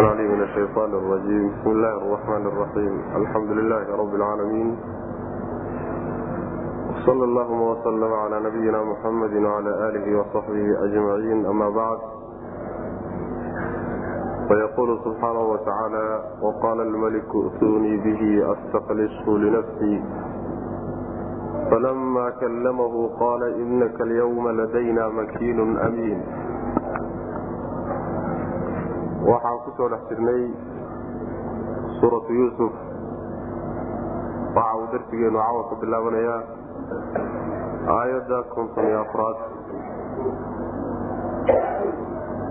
العلي من الشيطان الرجيم بسم الله الرحمن الرحيم الحمد لله رب العالمين وصلى اللهم وسلم على نبينا محمد وعلى آله وصحبه أجمعين أما بعد فيقول سبحانه وتعالى وقال الملك ائتوني به أستقلشه لنفسي فلما كلمه قال إنك اليوم لدينا مكين أمين ku soo dhex jirnay suuratu yuusuf. Waxa uu darsigeenu cawa ka bilaabanayaa aayadda konton iyo afraad.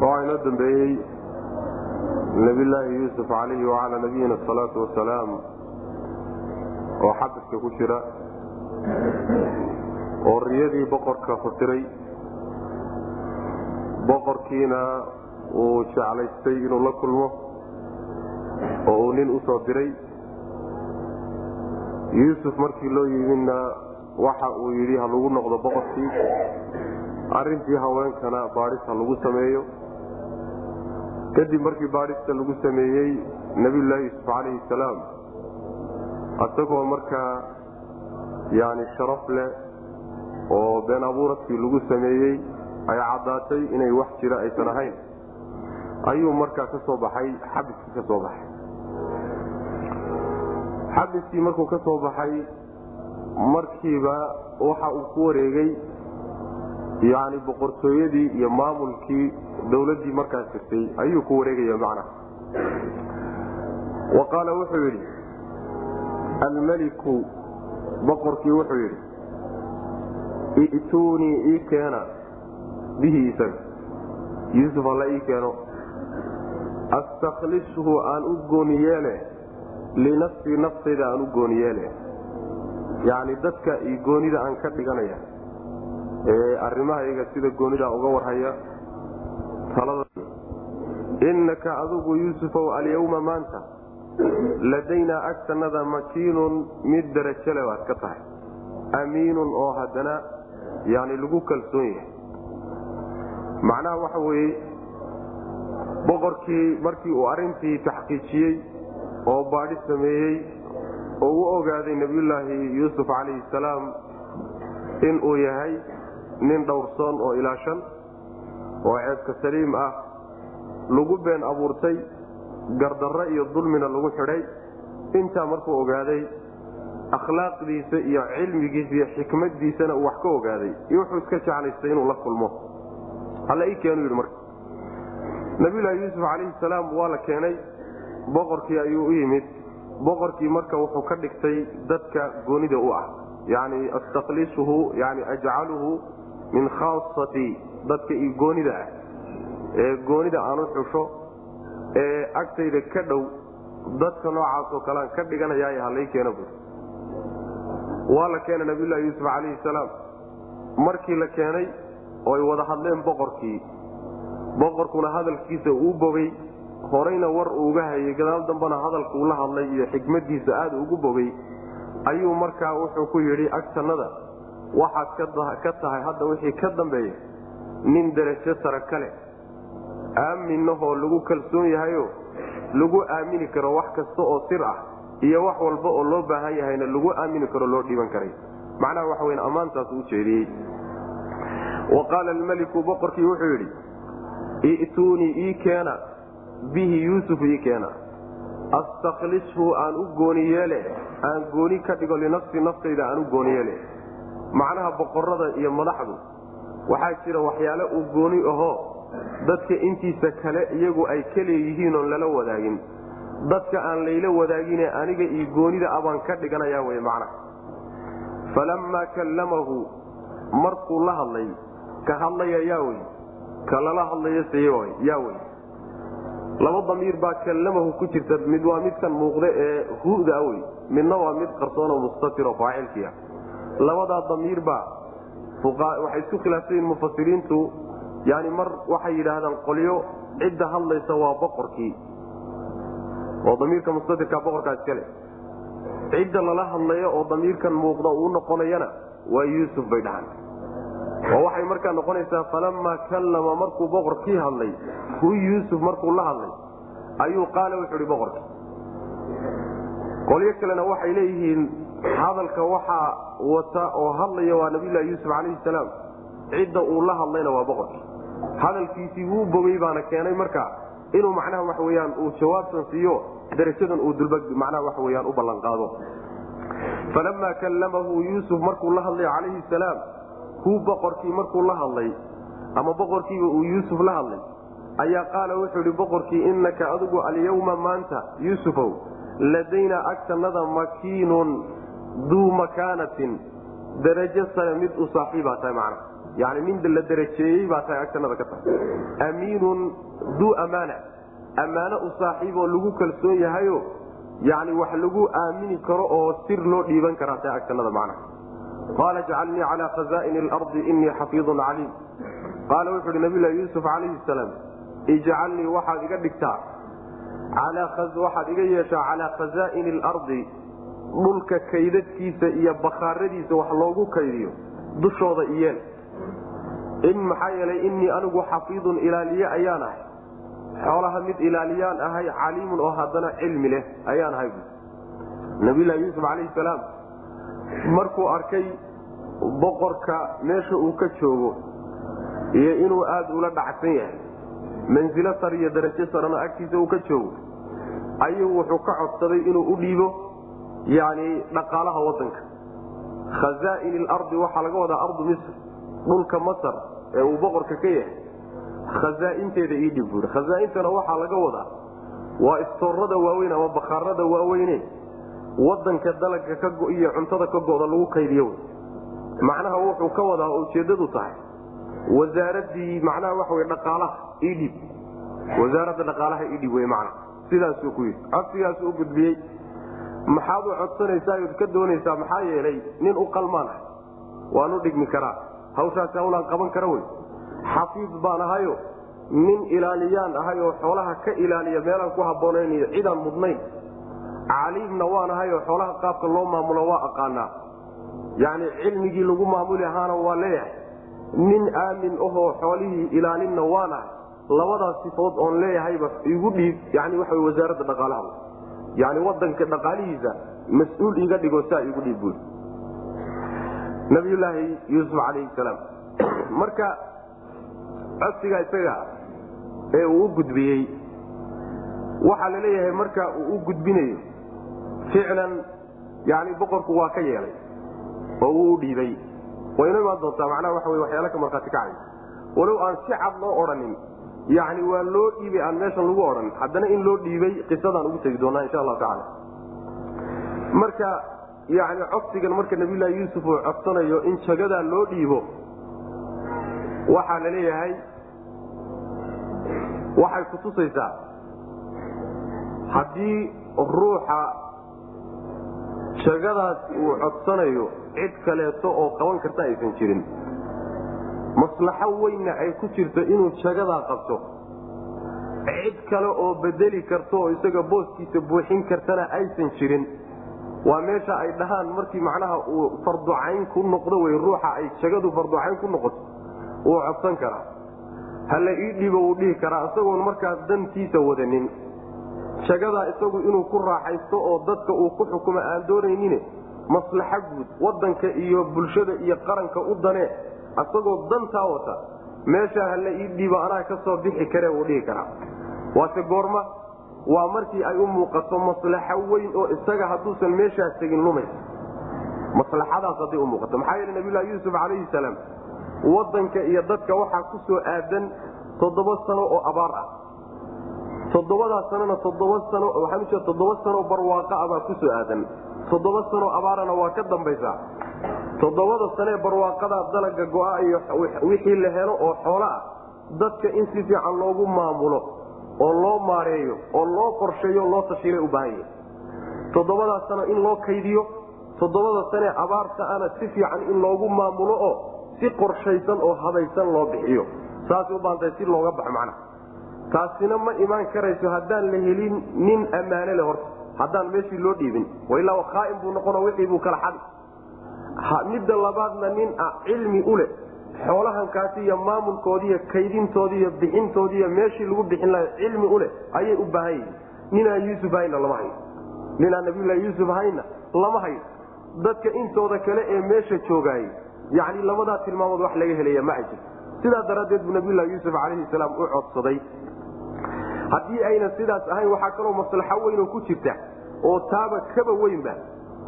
Waxaa inoo dambeeyey nebillaahi yuusuf calayhi wacalaa nabiyina asalaatu wasalaam oo xabiska ku jira oo riyadii boqorka fasiray boqorkiina uu jeclaystay inuu la kulmo oo uu nin u soo diray. Yuusuf markii loo yimidna waxa uu yidhi ha lagu noqdo boqorkii arrintii haweenkana baadhis ha lagu sameeyo. Kadib markii baadhista lagu sameeyey nebiyullaahi yuusuf calayhi salaam isagoo markaa yani sharaf leh oo been abuuradkii lagu sameeyey ay caddaatay inay wax jira aysan ahayn ayuu markaa ka soo baxay xabiskii ka soo baxay. Xabiskii markuu ka soo baxay markiiba waxa uu ku wareegay yani boqortooyadii iyo maamulkii dowladdii markaas jirtay ayuu ku wareegaya macnaha wa qaala wuxuu yidhi almeliku boqorkii wuxuu yidhi i'tuunii ii keena bihi isaga. Yuusuf alla ii keeno astaklishu aan u gooni yeele linafsii naftayda aan u gooni yeele yacni dadka iyo goonida aan ka dhiganaya ee arrimahayga sida goonida uga warhaya talada innaka adigu yuusufow alyawma maanta ladaynaa agtanada makiinun mid darajale baad ka tahay amiinun oo haddana yani lagu kalsoon yahay macnaha waxa weeye boqorkii markii uu arrintii taxqiijiyey oo baadhi sameeyey oo u ogaaday nebiyullaahi yuusuf calayhi salaam inuu yahay nin dhowrsoon oo ilaashan oo ceebka saliim ah lagu been abuurtay gardarro iyo dulmina lagu xidhay. Intaa markuu ogaaday akhlaaqdiisa iyo cilmigiisa iyo xikmadiisana uu wax ka ogaaday. Iyo wuxuu iska jeclaystay inuu la kulmo. Halla ii keenu yidhi marka nabiyullaahi yuusuf calayhi salaam waa la keenay boqorkii ayuu u yimid. Boqorkii marka wuxuu ka dhigtay dadka goonida u ah. Yani astaklisuhu yani ajcaluhu min khaasatii dadka goonida ah. Ee goonida aan u xusho ee agtayda ka dhow dadka noocaasoo kalean ka dhiganayaa halay keena bu waa la keenay nabiyullahi yuusuf calayhi salaam. Markii la keenay ooy wada hadleen boqorkii boqorkuna hadalkiisa uu bogay horeyna war uuga hayay gadaal dambana hadalka uu la hadlay iyo xikmadiisa aada ugu bogay ayuu markaa wuxuu ku yidhi agtannada waxaad ka tahay hadda wixii ka dambeeya nin darajo sare kale aaminahoo lagu kalsoon yahayo lagu aamini karo wax kasta oo sir ah iyo wax walba oo loo baahan yahayna lagu aamini karo loo dhiiban karay. Macnaha waxa weyn ammaantaas u jeediyey. Wa qaala almeliku boqorkii wuxuu yidhi i'tuunii ii keena bihi yuusuf ii keena. Astaklishu aan u gooni yeele aan gooni ka dhigo linafsi naftayda aan u gooni yeele. Macnaha boqorada iyo madaxdu waxaa jira waxyaale uu gooni ahoo dadka intiisa kale iyagu ay ka leeyihiin oon lala wadaagin. Dadka aan layla wadaagine aniga iyo goonida abaan ka dhiganayaa wey macnaha falammaa kallamahu markuu la hadlay ka hadlaya yaa wey ka lala hadlayose yaa wey laba damiir baa kallamahu ku jirta mid waa midkan muuqda ee huda wey midna waa mid qarsoonoo mustatiro faacilkiia labadaa damiir baa waxay isku khilaafsayiin mufasiriintu yani mar waxay yidhaahdaan qolyo cidda hadlaysa waa boqorkii. Oo damiirka mustatirka boqorkaa iskale cidda lala hadlayo oo damiirkan muuqda uu noqonayana waa yuusuf bay dhahan oo waxay markaa noqonaysaa falamaa kallama markuu boqorkii hadlay hu yuusuf markuu la hadlay ayuu qaala wuxuu ihi boqorka. Qolyo kalena waxay leeyihiin hadalka waxaa wata oo hadlaya waa nabiylahi yuusuf calayhi salaam cidda uu la hadlayna waa boqorka hadalkiisii wuu bogey baana keenay marka inuu macnaha waxa weyaan uu jawaabtan siiyo darajadan uu dulba macnaha waxa weyaan u ballanqaado falamaa kallamahu yuusuf markuu la hadlay calayhi salaam huu boqorkii markuu la hadlay ama boqorkiiba uu yuusuf la hadlay ayaa qaala wuxuu ihi boqorkii innaka adigu alyawma maanta yuusufow ladaynaa agtanada makiinun duu makaanatin darajo sare mid u saaxiibaa tahay macna. Yani nin la darajeeyey baa tahay agtanada ka tahay. Amiinun duu amaana ammaano u saaxiiboo lagu kalsoon yahayo yani wax lagu aamini karo oo sir loo dhiiban karaa tahay agtanada macnaha qaala jcalnii calaa khazaa'ini alardi inii xafiidun caliim qaala wuxu uhi nabiylahi yuusuf calayhi salaam ijcalnii waxaad iga dhigtaa waxaad iga yeeshaa calaa khazaa'ini alardi dhulka kaydadkiisa iyo bakhaaradiisa wax loogu kaydiyo dushooda iyeel in maxaa yeelay innii anigu xafiidun ilaaliye ayaan ahay xoolaha mid ilaaliyaan ahay caliimun oo haddana cilmi leh ayaan ahay nabiylahi yuusuf calayhi salaam markuu arkay boqorka meesha uu ka joogo iyo inuu aada ula dhacsan yahay mansilo sar iyo darajo sarana agtiisa uu ka joogo ayuu wuxuu ka codsaday inuu u dhiibo yani dhaqaalaha wadanka khazaa'ini lardi waxaa laga wadaa ardu misr dhulka masar ee uu boqorka ka yahay. Khazaainteeda ii dhib buui khazaaintana waxaa laga wadaa waa istoorada waaweyn ama bakhaarada waaweyne wadanka dalaga ka go iyo cuntada ka go'da lagu kaydiyo macnaha wuxuu ka wadaa oo ujeedadu tahay. Wasaaradii macnaha wey dhaqaalaha idhib wasaaradda dhaqaalaha idhib wey macna sidaasuu ku yidhi. Codsigaasuu u gudbiyey. Maxaad u codsanaysaa ood ka doonaysaa? Maxaa yeelay nin u qalmaan ah. Waan u dhigmi karaa. Hawshaasi hawlaan qaban kara wey. Xafiid baan ahayo nin ilaaliyaan ahay oo xoolaha ka ilaaliya meelaan ku habboonayn iyo cidaan mudnayn caliimna waan ahay oo xoolaha qaabka loo maamulo waa aqaanaa. Yacni cilmigii lagu maamuli ahaana waa leeyahay. Nin aamin ahoo xoolihii ilaalinna waan ahay. Labadaas sifood oon leeyahayba igu dhiib yani waxa wasaaradda dhaqaalaha yani wadanka dhaqaalihiisa mas'uul iga dhigo saa igu dhiib buui nabiyulaahi yuusuf calayhi salaam. Marka codsiga isaga ee uu u gudbiyey waxaa la marka uu u gudbinayo ficlan yani boqorku waa ka yeelay oo wuu u dhiibay wayna imaan doontaa macnaha waxa wey waxyaala ka markhaati kacay walow aan si cad loo odhanin yani waa loo dhiibay aan meeshan lagu odhan haddana in loo dhiibay qisadaan ugu tegi doonaa insha allahu tacaala. Marka yani codsigan marka nabiylahi yuusuf uu codsanayo in jagadaa loo dhiibo waxaa la leeyahay waxay kutusaysaa haddii ruuxa jagadaas uu codsanayo cid kaleeto oo qaban karta aysan jirin. Maslaxo weynna ay ku jirto inuu jagadaa qabto. Cid kale oo bedeli karto oo isaga booskiisa buuxin kartana aysan jirin. Waa meesha ay dhahaan markii macnaha uu farducayn ku noqdo wey ruuxa ay jagadu farducayn ku noqoto. Wuu codsan karaa. Hala ii dhibo wuu dhihi karaa isagoon markaas dantiisa wadanin jagadaa isagu inuu ku raaxaysto oo dadka uu ku xukumo aan doonaynin maslaxo guud wadanka iyo bulshada iyo qaranka u dane isagoo dantaa wata meeshaa hala ii dhiibo anaa ka soo bixi kare wuu dhihi karaa. Waase goorma waa markii ay u muuqato maslaxo weyn oo isaga hadduusan meeshaas tegin lumays maslaxadaas hadday u muuqato. Maxaa yeele nabiyulahi yuusuf calayhi salaam wadanka iyo dadka waxaa ku soo aadan toddoba sano oo abaar ah toddobadaa sanona toddoba sano waxaan ujeeda toddoba sanoo barwaaqa ah baa ku soo aadan. toddoba sanoo abaarana waa ka dambaysaa. toddobada sanee barwaaqadaa dalaga go-a iyo wixii la helo oo xoolo ah dadka in si fiican loogu maamulo oo loo maareeyo oo loo qorsheeyo loo tashiilay u baahan yahay. toddobadaa sano in loo kaydiyo toddobada sanee abaarta ana si fiican in loogu maamulo oo si qorshaysan oo habaysan loo bixiyo. saasay u baahantahay si looga baxo macnaha taasina ma imaan karayso haddaan la helin nin ammaane le horta. Haddaan meeshii loo dhiibin. Ilaa khaain buu noqono wixii buu kala xadi midda labaadna nin ah cilmi u leh. Xoolahankaasi iyo maamulkoodi iyo kaydintoodi iyo bixintoodi iyo meeshii lagu bixin laha cilmi uleh ayay u baahan yihiin. Ninaan yuusuf hayna lama hayo ninaan nabiyulahi yuusuf hayna lama hayo dadka intooda kale ee meesha joogaayey yani labadaa tilmaamood wax laga helaya ma ajir sidaa daraaddeed buu nabiyulahi yuusuf calayhi salaam u codsaday haddii aynan sidaas ahayn waxaa kaloo maslaxo weyn oo ku jirta oo taaba kaba weynba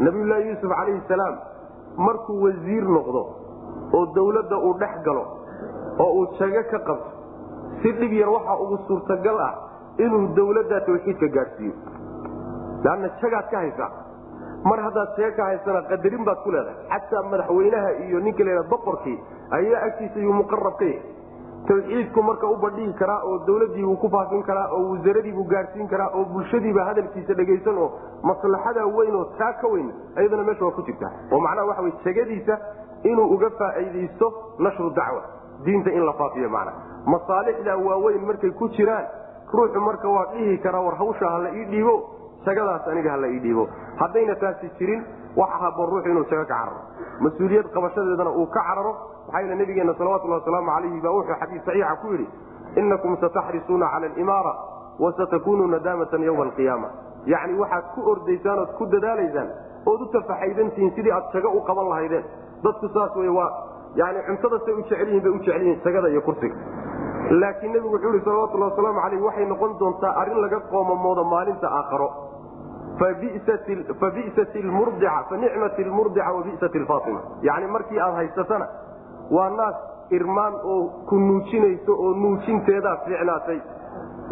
nabiyulaahi yuusuf calayhi salaam markuu wasiir noqdo oo dawladda uu dhex galo oo uu jago ka qabto si dhib yar waxaa ugu suurtagal ah inuu dawladda tawxiidka gaadhsiiyo lanna jagaad ka haysaa mar haddaad jago ka haysana qadarin baad ku leedahay. Xataa madaxweynaha iyo ninka la boqorkii ayaa agtiisa yuu muqarab ka yahay tawxiidku marka u bandhigi karaa oo dawladiibuu ku faafin karaa oo wasaaradiibuu gaadhsiin karaa oo bulshadiiba hadalkiisa dhegaysan oo maslaxada weyn oo taa ka weyn ayadana meesha waa ku jirta oo macnaha waxa wey jegadiisa inuu uga faa'iidaysto nashru dacwa diinta in la faafiyo macna masaalixda waaweyn markay ku jiraan ruuxu marka waa dhihi karaa war hawsha hala ii dhiibo jagadaas aniga hala ii dhiibo. Haddayna taasi jirin waxa haboon ruuxu inuu jago ka cararo. Mas'uuliyad qabashadeedana uu ka cararo maxaa yl nabigeena salawatulhi wasalaamu alayhi baa wuxuu xadiis saxiixa ku yidhi inakum sataxrisuuna cala alimaara wasatakunuu nadaamatan ywma alqiyaama. Yacni waxaad ku ordaysaan ood ku dadaalaysaan ood u tafaxaydantihiin sidii aad jago u qaban lahaydeen. Dadku saas wey waa yani cuntada say u jecel yihiin bay u jecel yihiin jagada iyo kursiga. Laakiin nebigu wuxuu yihi salawatulhi wasalaamu alayh waxay noqon doontaa arrin laga qoomamoodo maalinta aakharo. Fanicmat lmurdica wabisat lfaatima. Yani markii aad haysatana waa naas irmaan oo ku nuujinayso oo nuujinteedaa fiicnaatay.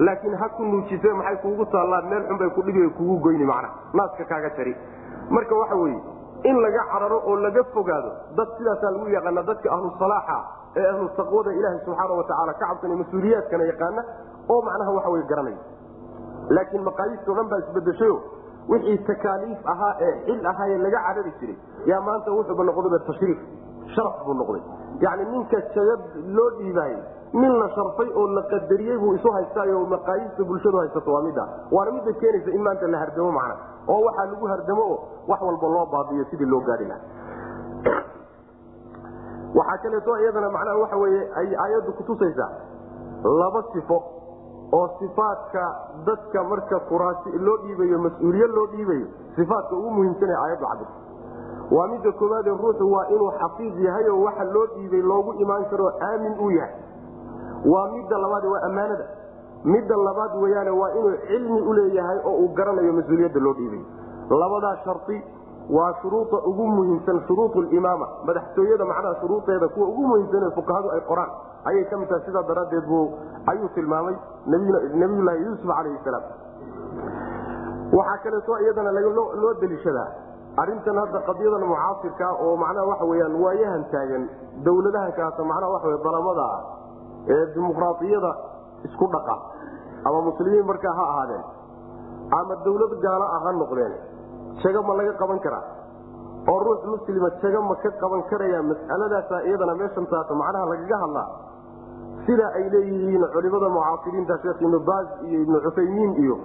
Laakiin ha ku nuujise maxay kuugu taallaa? Meel xunbay kudhibi kugu goyni macna. Naaska kaaga jari marka waxa weeye in laga cararo oo laga fogaado dad sidaasaa lagu yaqaana dadka ahlu ee ahlu taqwada ilaaha subxaana watacaala ka cabsana mas'uuliyaadkana yaqaana oo macnaha waxa wey garanaya. Laakiin maqaayisto dhan baa isbedeshayo wixii takaaliif ahaa ee xil ahaaye laga carari jiray yaa maanta wuxuuba noqdaba tashriif sharaf buu noqday yani ninka jaga loo dhiibaayey nin la sharfay oo la qadariyey buu isu haystaayo maqaayiista bulshadu haysato waa mida waana midda keenaysa in maanta la hardamo macna oo waxaa lagu hardamo oo wax walba loo baabiyo sidii loo gaari lahaa. Waxaa kaleeto iyadana macnaha waxa weye ay aayaddu kutusaysaa laba sifo oo sifaadka dadka marka kuraasi loo dhiibayo mas'uuliye loo dhiibayo sifaadka ugu muhiimsan ee aayaddu cabirta waa midda koowaade ruuxu waa inuu xafiid yahay oo waxa loo dhiibay loogu imaan karoo aamin uu yahay. Waa midda labaad waa ammaanada. Midda labaad weyaane waa inuu cilmi u leeyahay oo uu garanayo mas'uuliyadda loo dhiibay labadaa shari waa shuruuda ugu muhiimsan shuruuu limaama madaxtooyada macnaha shuruudeeda kuwa ugu muhiimsan fuqahadu ay qoraan. Ayay ka mid tahay sidaa daraaddeed bu ayuu tilmaamay nabiyulaahi yuusuf calayhi salaam. Waxaa kaleeto iyadana loo deliishadaa arintan hadda qadiyadan mucaasirka oo macnaha waxa weyaan waayahan taagan dawladahankaas macnaha waxa wey dalamada ah ee dimuqraadiyada isku dhaqa ama muslimiin markaa ha ahaadeen ama dawlad gaalo ah ha noqdeen jago ma laga qaban karaa? Oo ruux muslima jago ma ka qaban karaya mas'aladaasa iyadana meeshan taata macnaha lagaga hadlaa? Sida ay leeyihiin culimada mucaasiriinta sheekh ibnu baaz iyo ibnu cusaymiin iyo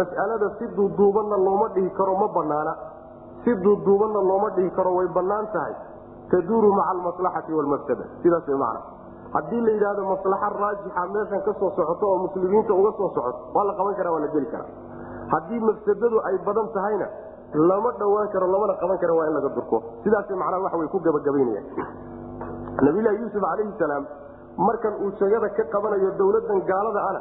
mas'alada si duuduubanna looma dhihi karo ma banaana si duuduubanna looma dhihi karo way bannaan tahay. Taduuru maca almaslaxati waalmafsada sidaas way macna. Haddii la yidhahdo maslaxa raajixa meeshan ka soo socoto oo muslimiinta uga soo socoto waa la qaban karaa waa la geli karaa. Haddii mafsadadu ay badan tahayna lama dhowaan karo lamana qaban kara waa in laga durko. Sidaas macnaa waxa way ku gabagabaynayaan. Nabilahi yuusuf calayhi salaam markan uu jagada ka qabanayo dawladan gaalada ana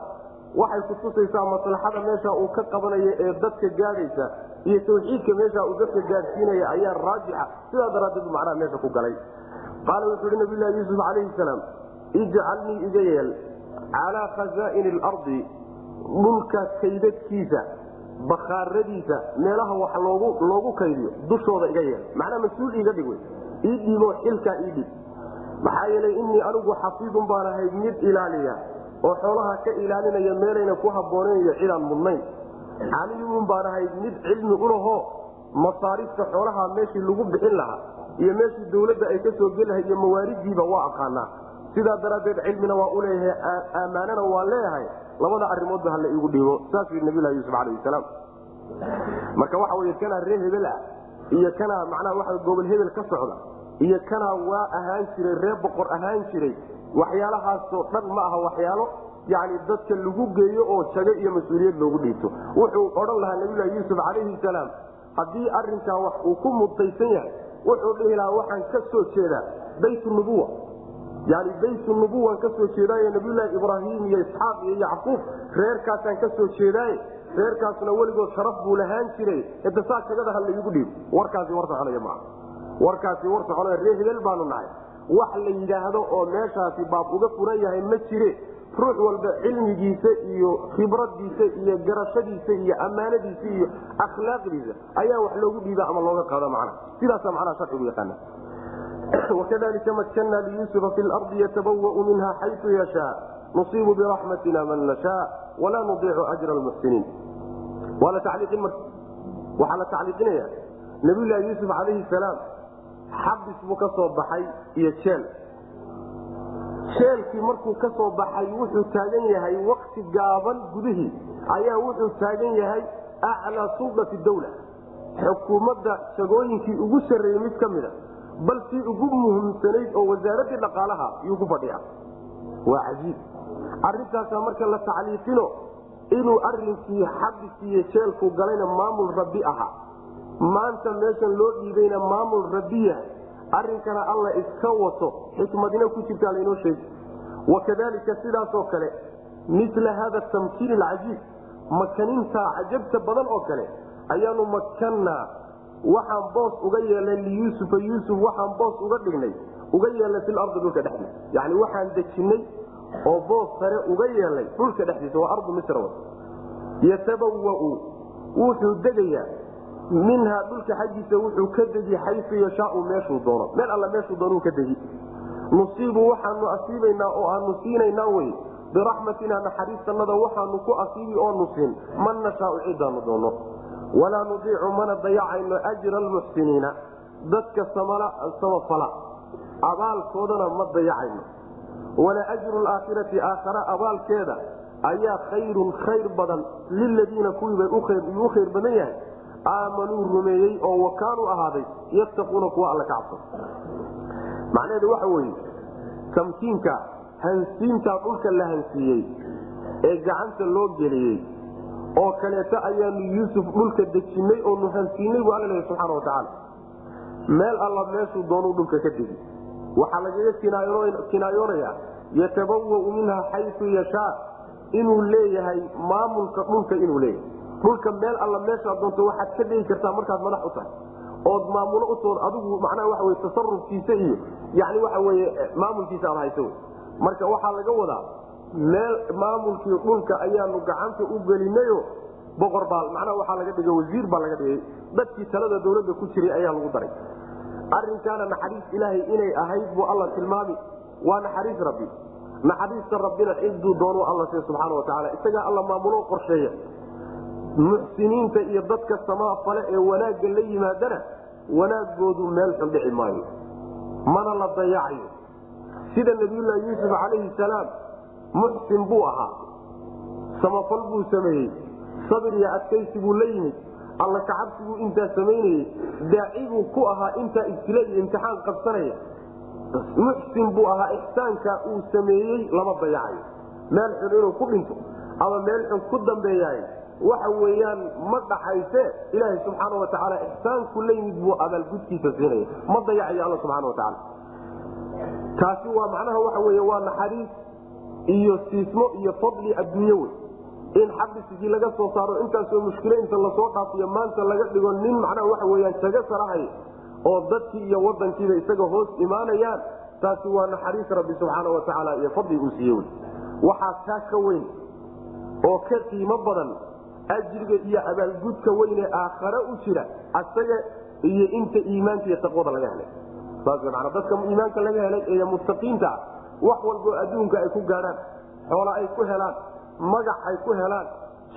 waxay kutusaysaa maslaxada meesha uu ka qabanayo ee dadka gaadhaysa iyo tawxiidka meesha uu dadka gaadhsiinaya ayaa raajixa. Sidaa daraaddeed macnaha meesha ku galay. Qaala wuxuu ihi nabilahi yuusuf calayhi salaam ijcalnii iga yeel calaa khazaa'ini alardi dhulka kaydadkiisa bakhaaradiisa meelaha wax loogu loogu kaydiyo dushooda iga yeel. Macnaa mas'uul iiga dhig wey ii xilkaa ii dhib maxaa yeelay innii anigu xafiidun baan ahay mid ilaaliya oo xoolaha ka ilaalinaya meelayna ku habboonayo cidaan mudnayn. Calimun baan ahay mid cilmi ulahoo masaarifta xoolaha meeshii lagu bixin lahaa iyo meeshii dawladda ay ka soo gelahay iyo mawaaridiiba waa aqaanaa. Sidaa daraaddeed cilmina waa uleeyahay ammaanana waa leeyahay labada arimoodba hala iigu dhiibo saasuu yidhi nabilahi yuusuf calayhi salaam. Marka waxa wey kanaa reer hebel ah iyo kanaa macnaha waa gobol hebel ka socda iyo kanaa waa ahaan jiray reer boqor ahaan jiray waxyaalahaasoo dhan ma aha waxyaalo yani dadka lagu geeyo oo jago iyo mas'uuliyad loogu dhiibto wuxuu odhan lahaa nabiylahi yuusuf calayhi salaam haddii arinkaa wax uu ku mudtaysan yahay wuxuu dhihi lahaa waxaan ka soo jeedaa bayt nubuwa yani bayt nubuwan ka soo jeedaaye nabiylahi ibraahim iyo isxaaq iyo yacquub reerkaasaan ka soo jeedaaye. Reerkaasna weligood sharaf buu lahaan jiray edasaa jagada ha laygu dhiib. Warkaasi war soconaya maa warkaasi war soconaya ree hebel baanu nahay wax la yidhaahdo oo meeshaasi baab uga furan yahay ma jire. Ruux walba cilmigiisa iyo khibradiisa iyo garashadiisa iyo ammaanadiisa iyo akhlaaqdiisa ayaa wax loogu dhiiba ama looga qaada macnaha. Sidaasa macnaha sharcigu yaqaana wakadalika makanna liyusufa fi lardi yatabawau minha xayu yashaa. Nusiibu biraxmatina man nashaa. Walaa nudiicu ajra lmuxsiniin waa la tacliiqin marka waxaa la tacliiqinaya nabiylahi yuusuf calayhi salaam xabis buu ka soo baxay iyo jeel. Jeelkii markuu ka soo baxay wuxuu taagan yahay wakti gaaban gudihii. Ayaa wuxuu taagan yahay aclaa suldati dawla. Xukuumadda jagooyinkii ugu sarreeyey mid ka mida bal sii ugu muhiimsanayd oo wasaaradii dhaqaalaha yuu ku fadhiya waa cajiib. Arintaasaa marka la tacliiqino inuu arinkii xabisiiyo jeelku galayna maamul rabbi ahaa maanta meeshan loo dhiibayna maamul rabbi yahay arinkana alla iska wato xikmadina ku jirtaa laynoo sheegi wakadalika sidaasoo kale mila hada tamkiin alcajiib makanintaa cajabta badan oo kale ayaanu makannaa waxaan boos uga yeelnay liyuusufa yuusuf waxaan boos uga dhignay uga yeelnay filardi dhulka dhexdiisa. Yani waxaan dejinay oo boos sare uga yeelnay dhulka dhexdiisa waa ardu misr yatabawau wuxuu degayaa minhaa dhulka xaggiisa wuxuu ka degi xayu yashaau meeshuu doono. Meel alla meeshuu doonuu ka degi. Nusiibu waxaanu asiibaynaa oo aanu siinaynaa wey. Biraxmatina naxariistanada waxaanu ku asiibi oonu siin. Man nashaau cidaanu doono walaa nudiicu mana dayacayno ajra almuxsiniina. Dadka samafala. Abaalkoodana ma dayacayno. Wala ajru laakhirati aakhara abaalkeeda ayaa khayrun khayr badan liladiina kuwiibay u khayr badan yahay aamanuu rumeeyey oo wakaanuu ahaaday yattaquuna kuwa alla ka cabsan macnaheedu waxa weeye tamkiinka hansiintaa dhulka la hansiiyey ee gacanta loo geliyey oo kaleeto ayaanu yuusuf dhulka dejinnay oonu hansiinay buu alla leeya subxana watacaala meel alla meeshuu doonuu dhulka ka degi waxaa lagaga kinaayoonaya yatabawau minha xayu yashaa inuu leeyahay maamulka dhulka inuu leeyahay dhulka meel alla meeshaa doonto waxaad ka dhegi kartaa markaad madax u tahay. Ood maamulo utood adigu macnaha waxa wey tasarufkiisa iyo yani waxa weye maamulkiisa aad hayso. Marka waxaa laga wadaa meel maamulkii dhulka ayaanu gacanta u gelinayo boqor baa macnaha waxaa laga dhigay wasiir baa laga dhigay. Dadkii talada dawladda ku jiray ayaa lagu daray. Arinkaana naxariis ilaahay inay ahayd buu alla tilmaami waa naxariis rabbi. Naxariista rabbina ciduu doonu alla siya subxaana watacaala isagaa alla maamulo qorsheeya muxsiniinta iyo dadka samaa fale ee wanaagga la yimaadana wanaagoodu meel xun dhici maayo. Mana la dayacayo sida nabiyullaahi yuusuf calayhi salaam muxsin buu ahaa. Samafal buu sameeyey. Sabir iyo adkaysi buu la yimid. Alla kacabsiguu intaa samaynayey. Daacibuu ku ahaa intaa ibtila iyo imtixaan qabsanaya. Muxsin buu ahaa ixsaanka uu sameeyey lama dayacayo meel xun inuu ku dhinto ama meel xun ku dambeeyahay waxa weyaan ma dhaxayse ilaaha subxaana watacaala ixsaanku la yimid buu abaalgudkiisa siinaya. Ma dayacayo alla subxana watacaala taasi waa macnaha waxa wey waa naxariis iyo siismo iyo fadli adduunye wey in xabisigii laga soo saaro intaasoo mushkilo inta la soo dhaafiyo maanta laga dhigo nin macnaha waxa weyaan jaga sarahay oo dadkii iyo wadankiiba isaga hoos imaanayaan taasi waa naxariis rabbi subxaana watacaala iyo fadli uu siiye wey waxaa taa ka weyn oo ka qiimo badan ajriga iyo abaalgudka weyne aakhare u jira asaga iyo inta iimaanka iyo taqwada laga helay. Dadka iimaanka laga helay ee muttaqiinta ah wax walboo adduunka ay ku gaadhaan xoola ay ku helaan magac ay ku helaan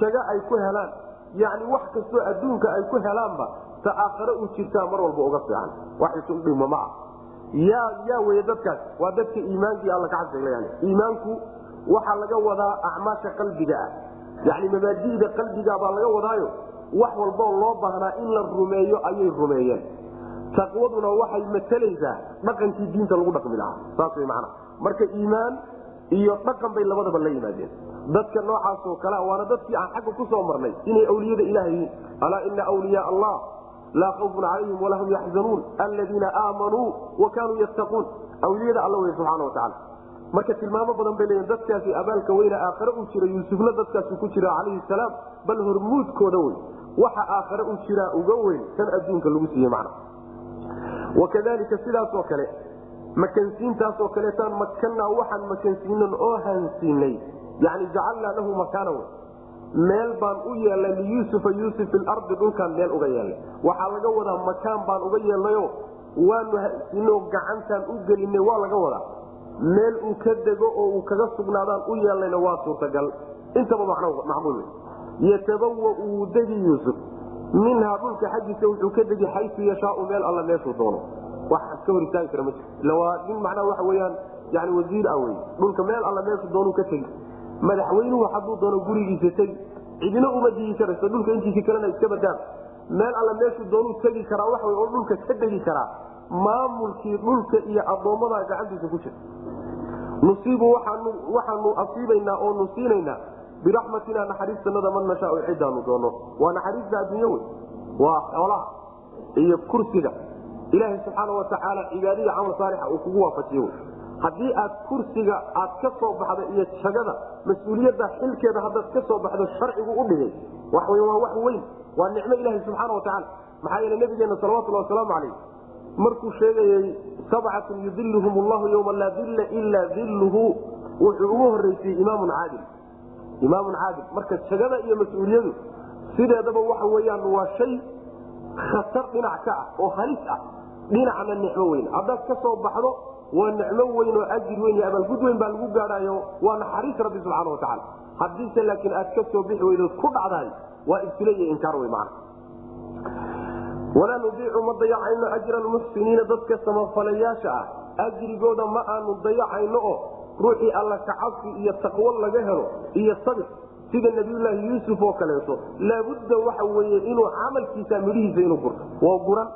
jago ay ku helaan yacni wax kastoo adduunka ay ku helaanba ta aakhare u jirtaa mar walba uga fiican. Wax isudhimo ma ah yaa yaa dadkaas waa dadka iimaankii alla ka cabsiga iimaanku waxaa laga wadaa acmaasha qalbiga ah yani mabaadida qalbiga baa laga wadaayo. Wax walboo loo baahnaa in la rumeeyo ayay rumeeyeen. Taqwaduna waxay matelaysaa dhaqankii diinta lagu dhaqmi lahaa. Saas way macana marka iimaan iyo dhaqan bay labadaba la yimaadeen. Dadka noocaasoo kalea waana dadkii aan xagga ku marnay inay awliyada ilaah yihiin. Alaa ina wliyaa allah laa khawfun calayhim walaa hum yaxzanuun aladiina aamanuu wa kaanuu yattaquun awliyada alla wey subxaana watacaala marka tilmaamo badan bay leeyiin dadkaasi abaalka weyne aakhare u jira yuusufna dadkaasu ku jira calayhi salaam bal hormuudkooda wey waxa aakhare u jiraa uga weyn kan adduunka lagu siiye macna wakadalika sidaasoo kale makansiintaasoo kaleetaan makanaa waxaan makansiinan oo hansiinay yani jacalnaa lahu makaana wey meel baan u yeelnay liyuusufa yuusuf ilardi dhulkaan meel uga yeelnay waxaa laga wadaa makaan baan uga yeelnayo waanu hansiino gacantaan u gelinay waa laga wadaa meel uu ka dego oo uu kaga sugnaadaan u yeelnayna waa suurtagal. Intaba macquul yatabawa degi yuusuf. Minhaa dhulka xaggiisa wuxuu ka degi xayu yashaau meel alla meeshuu doono. Wax iska hor istaagi kara ma ila waa nin macnaha waxa weyaan yani wasiir ah wey dhulka meel alla meeshuu doonuu ka tegi. Madaxweynuhu hadduu doono gurigiisa tegi. Cidina uma digi karayso dhulka intiisa kalena iska badaaba meel alla meeshuu doonuu tegi karaa waxa oo dhulka ka degi karaa maamulkii dhulka iyo addoommada gacantiisa ku jira. Nusiibu waxaanu asiibaynaa oo nu siinaynaa biraxmatina naxariistanada man nashaau cidaanu doono. Waa naxariista adduunyo wey waa xoolaha iyo kursiga ilaaha subxaana watacaala cibaadada camal saalixa uu kugu waafajiye wy haddii aad kursiga aad ka soo baxda iyo jagada mas'uuliyadda xilkeeda haddaad ka soo baxdo sharcigu u dhigay waa wax weyn. Waa nicmo ilaahi subxaana watacaala maxaa yeele nabigeena salawatulhi wasalaamu calayh markuu sheegayey sabcatun yudiluhum allahu yowma laa dilla ilaa dilluhu. Wuxuu ugu horreysiyey imaamun caadil. Imaamun caadil. Marka jagada iyo mas'uuliyadu sideedaba waxa weyaan waa shay khatar dhinac ka ah oo halis ah. Dhinacna nicmo weyn. Haddaad ka soo baxdo waa nicmo weyn oo ajir weyn iyo abaalgud weyn baa lagu gaadhayo waa naxariis rabbi subxaana watacaala haddiise laakiin aad ka soo bixi weydood ku dhacdahay waa ibtile iyo inkaar wey macana walaa nudiicu ma dayacayno ajra almuxsiniina dadka samafalayaasha ah. Ajrigooda ma aanu dayacayno oo ruuxii alla kacabsi iyo taqwo laga helo iyo sabir sida nabiyulaahi yuusuf oo kaleeto. Laabudda waxa weye inuu camalkiisa midhihiisa inuu gurto. Waa guran.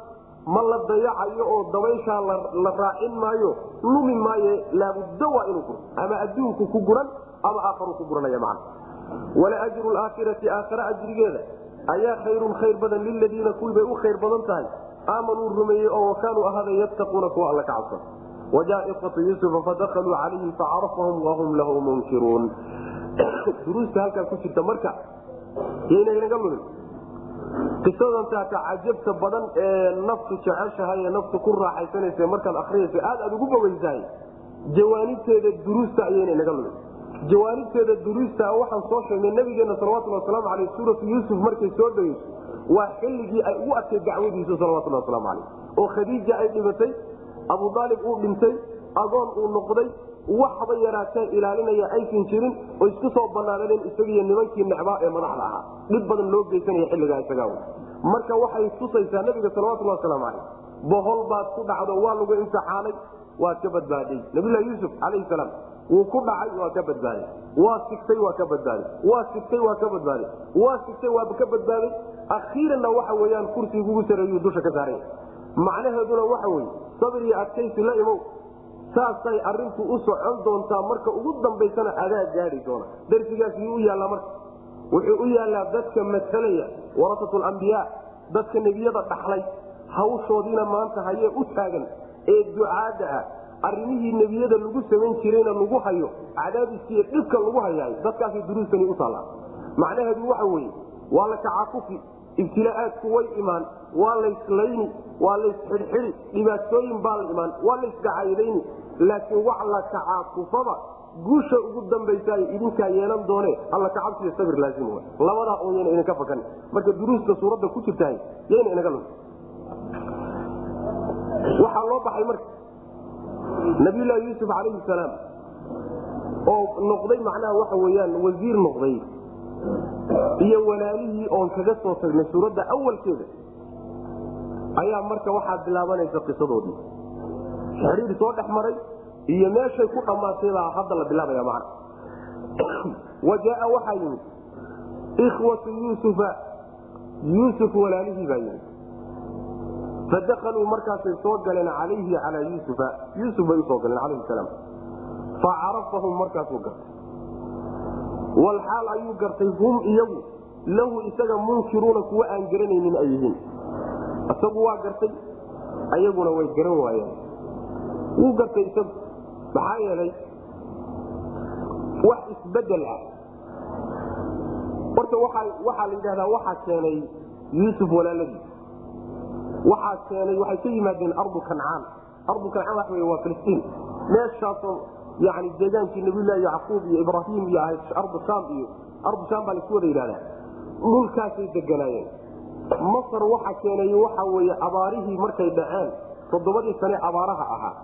Ma la dayacayo oo dabayshaa la raacin maayo lumi maaye laabudda waa inuu gurto. Ama adduunku ku guran ama aakharu ku guranaya macna. Wala ajru aakhare ajrigeeda ayaa khayrun khayr badan liladiina kuwii bay u khayr badan tahay. Aamanuu rumeeyey oo wakaanuu ahaada yattaquuna kuwa alla ka cabsan. Wajaa iqatu yuusufa fadakaluu calayhi facarafahum wahum lahu munkiruun. Duruusta halkaa ku jirta marka yaynaga lumin. Qisadan taata cajabta badan ee naftu jeceshahay ee naftu ku raaxaysanaysa markaad akriyayso aad aad ugu baweysahay jawaanibteeda duruusta ayayna inaga lumin jawaanibteeda duruusta waxaan soo sheegnay nabigeena salawatuli wasalaamu aleyh suuratu yuusuf markay soo degeyso waa xilligii ay ugu adkay dacwadiisa salawatuli wasalaamu caleyh oo khadiija ay dhimatay abu aalib uu dhintay agoon uu noqday waxba yaraatee ilaalinaya aysan jirin oo isku soo banaanadeen isagiiyo nimankii necbaa ee madaxda ahaa. Dhib badan loo geysanaya xilligaa isagaa marka waxay tusaysaa nabiga salawatuli wasalaamu caleyh bohol baad ku dhacdo waa lagu imtixaanay waad ka badbaaday. Nabilahi yuusuf calayhi salaam wuu ku dhacay waa ka badbaaday. Waa sigtay waa ka badbaaday. Waa sigtay waa ka badbaaday. Waa sigtay waa ka badbaaday. Akhiiranna waxa weyaan kursigaugu sareeyuu dusha ka saaraya macnaheeduna waxa weye sabir iyo adkaysi la imow. Saasay arintu u socon doontaa marka ugu dambaysana adaa gaadi doona. Darsigaas yuu u yaallaa marka. Wuxuu u yaallaa dadka matalaya warasatu lambiyaa dadka nebiyada dhaxlay hawshoodiina maanta hayee u taagan ee ducaadda ah arrimihii nebiyada lagu samayn jirayna lagu hayo cadaadiskiiyo dhibka lagu hayaay dadkaasay duruustani u taallaa macnaheedu waxa weeye waa la kacakufi ibtilaaadku way imaan waa layslayni waa laysxidhxidi dhibaatooyin baa la imaan waa laysdacayadayni laakiin wax la kacaakufaba guusha ugu dambaysa ay idinkaa yeelan doone alla kacabsiiyo sabir laazim labadaa un yana idinka fakan. Marka duruusta suuradda ku jirtahay yayna inaga lun waxaa loo baxay marka nabiyullaahi yuusuf calayhi salaam. Oo noqday macnaha waxa weyaan wasiir noqday. Iyo walaalihii oon kaga soo tagnay suuradda awalkeeda. Ayaa marka waxaa bilaabanaysa qisadoodii. Xidhiir soo dhex maray iyo meeshay ku dhammaatay baa hadda la bilaabaya macna. Wa jaaa waxaa yimid ikhwatu yuusufa yuusuf walaalihii baa yimid fadakaluu markaasay soo galeen calayhi calaa yuusufa yuusuf bay u soo galeen calayhi salaam facarafahum markaasuu gartay walxaal ayuu gartay hum iyagu lahu isaga munkiruuna kuwa aan garanaynin ay yihiin isagu waa gartay ayaguna way garan waayeen wuu gartay isagu maxaa yeelay wax isbeddel ah horta waxaa la yidhahdaa waxaa keenay yuusuf walaaladii waxaa keenay waxay ka yimaadeen ardu kancaan. Ardu kancaan waxa wey waa filistiin. Meeshaasoo yani deegaankii nabiylahi yacquub iyo ibraahim iyo ahayd ardu shaam iyo ardu shaam baa la isku wada yidhahdaa dhulkaasay deganaayeen masar waxa keenay waxa weye abaarihii markay dhaceen toddobadii sane abaaraha ahaa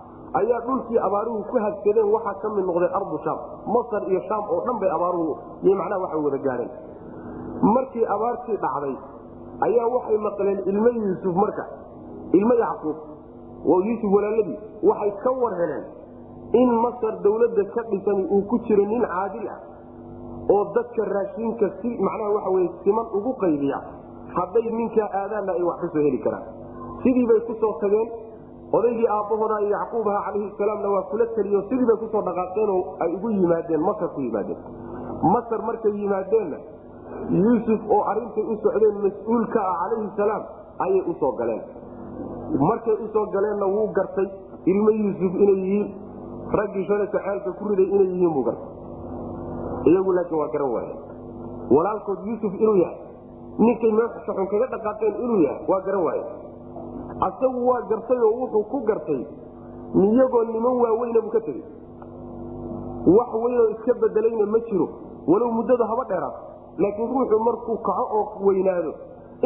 ayaa dhulkii abaaruhu ku habsadeen waxaa ka mid noqday ardu shaam. Masar iyo shaam oo dhan bay abaaruhu y macnaha waxay wada gaadheen. Markii abaartii dhacday ayaa waxay maqleen ilmo yuusuf marka ilmo yacquub oo yuusuf walaaladii waxay ka war heleen in masar dawladda ka dhisani uu ku jiro nin caadil ah oo dadka raashinka si macnaha waxa weye siman ugu qaybiya hadday ninkaa aadaanna ay wax ka soo heli karaan. Sidii bay ku soo tageen odaygii aabbahooda yacquub aha calayhi salaamna waa kula teliyo sidii bay ku soo dhaqaaqeenoo ay ugu yimaadeen masar ku yimaadeen. Masar markay yimaadeenna yuusuf oo arintay u socdeen mas'uul ka ah calayhi salaam ayay u soo galeen. Markay u soo galeenna wuu gartay ilmo yuusuf inay yihiin raggii shalayka ceelka ku riday inay yihiin buu gartay. Iyagu laakiin waa garan waaye walaalkood yuusuf inuu yahay ninkay meexun kaga dhaqaaqeen inuu yahay waa garan waaye asagu waa gartay oo wuxuu ku gartay iyagoo niman waaweyna buu ka tegey. Wax weynoo iska bedelayna ma jiro walow muddada haba dheeraad laakiin ruuxu markuu kaco oo weynaado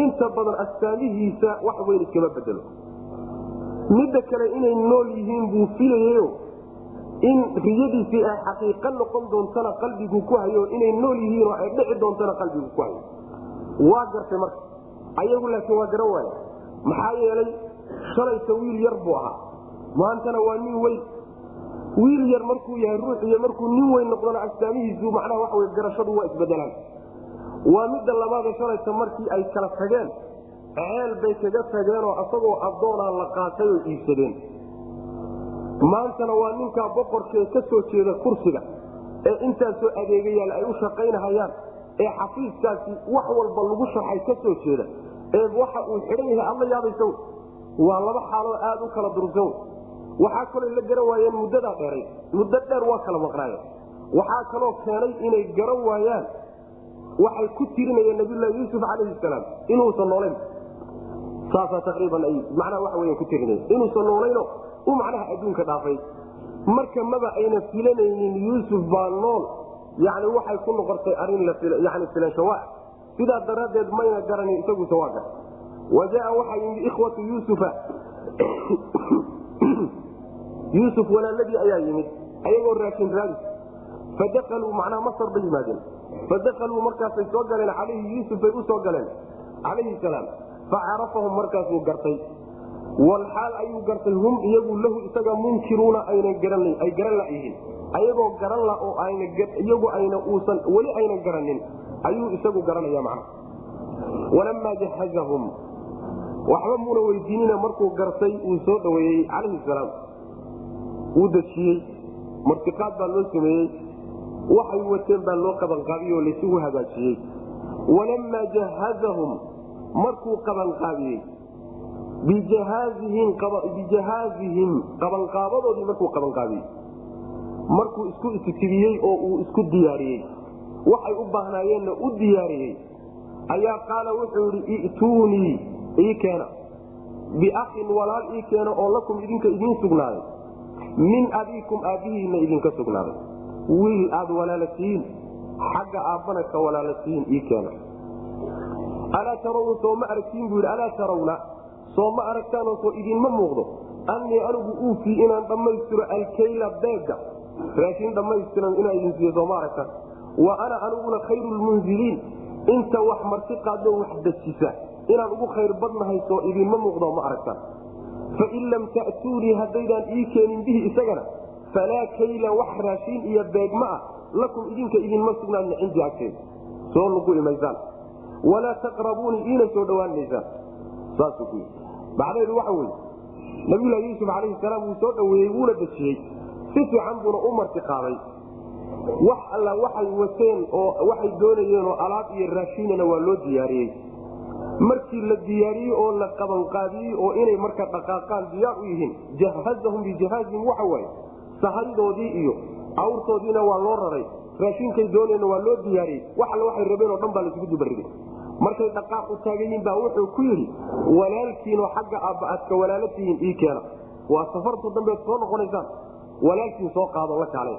inta badan astaamihiisa wax weyn iskama bedelo midda kale inay nool yihiin buu filayayo in riyadiisii ay xaqiiqa noqon doontana qalbigu ku hayo inay nool yihiin oo ay dhici doontana qalbigu ku hayo. Waa gartay marka. Ayagu laakiin waa garan waaya maxaa yeelay shalayta wiil yar buu ahaa. Maantana waa nin weyn. Wiil yar markuu yahay ruux iyo markuu nin weyn noqdona astaamihiisu macnaha waxa wey garashadu waa isbedelaan waa midda labaada shalayta markii ay kala tageen. Ceel bay kaga tageenoo asagoo addoonaa la qaatay oo iibsadeen. Maantana waa ninkaa boqorkee ka soo jeeda kursiga ee intaasoo adeegayaal ay u shaqaynahayaan ee xafiiskaasi wax walba lagu sharxay ka soo jeeda. Ee waxa uu xidhan yahay adla yaabaysa waa laba xaaloo aad u kala durugsan. Waxaa kaloo la garan waayeen muddadaa dheeray. Muddo dheer waa kala maqnaayeen. Waxaa kaloo keenay inay garan waayaan waxay ku tirinayeen nabiylahi yuusuf calayhi salaam inuusan noolayn. Saasaa taqriiban ay macnaha waxa weya ku tirinaya inuusan noolayno u macnaha adduunka dhaafay. Marka maba ayna filanaynin yuusuf baa nool. Yani waxay ku noqotay arrin yani filanshawa sidaa daraaddeed mayna garanin isaguse waa gar wa waxaa yimid ikhwatu yuusufa. Yuusuf walaaladii ayaa yimid ayagoo raashin raadis fadakaluu macnaha masar bay yimaadeen fadakaluu markaasay soo galeen calayhi yuusuf bay u soo galeen calayhi salaam facarafahum markaasuu gartay walxaal ayuu gartay hum iyagu lahu isaga munkiruuna ayna ay garan layihiin ayagoo garan la oo iyagu ayna uusan weli aynan garanin ayuu isagu garanaya macnaha walamaa jahazahum waxba muuna weydiinina markuu gartay uu soo dhaweeyey calayhi salaam wuu dejiyey martiqaad baa loo sameeyey waxay wateen baa loo qabanqaabiye oo laysugu hagaajiyey. Walamaa jahazahum markuu qabanqaabiyey bijahaazihim qabanqaabadoodii markuu qabanqaabiyey markuu isku istitibiyey oo uu isku diyaariyey. Waxay u baahnaayeenna u diyaariyey. Ayaa qaala wuxuu yidhi i'tuunii ii keena. Biakin walaal ii keena oo lakum idinka idiin sugnaaday. Min abiikum aabbihiinna idinka sugnaaday wiil aad walaalatihiin xagga aabbana ka walaalatihiin ii keena. Alaa tarawna soo ma aragtiin buu yidhi alaa tarawna? Soo ma aragtaanoo soo idinma muuqdo? Annii anigu uufii inaan dhammaystiro alkayla beega raashin dhammaystiran inaa idin siiyo sooma aragtaan. Wa ana aniguna khayru lmunziliin inta wax marti qaadoo wax dejisa. Inaan ugu khayr badnahay soo idinma muuqdo ma aragtaan. Fain lam ta'tuunii haddaydaan ii keenin bihi isagana falaa kayla wax raashiin iyo beegma ah. Lakum idinka idinma sugnaanna cindii agteeda soo nugu imaysaan. Walaa taqrabuunii iina soo dhowaan maysaan. Saasuu ku yidhi macnaheedu waxa weye nabiyulahi yuusuf calayhi salaam wuu soo dhoweeyey wuuna dejiyey. Si fiican buuna u marti qaaday. Wax alla waxay wateen oo waxay doonayeen oo alaab iyo raashinana waa loo diyaariyey. Markii la diyaariyey oo la qabanqaabiyey oo inay marka dhaqaaqaan diyaar u yihiin jahazahum bijahaazihim waxa waaye sahaydoodii iyo awrtoodiina waa loo raray. Raashinkay doonayna waa loo diyaariyey wax alla waxay rabeen oo dhan baa laisugu dubarigay markay dhaqaaq u taagayiin baa wuxuu ku yidhi walaalkiinoo xagga aabba aad ka walaalo tihiin ii keena. Waa safarta dambeed soo noqonaysaan walaalkiin soo qaado la kaalay.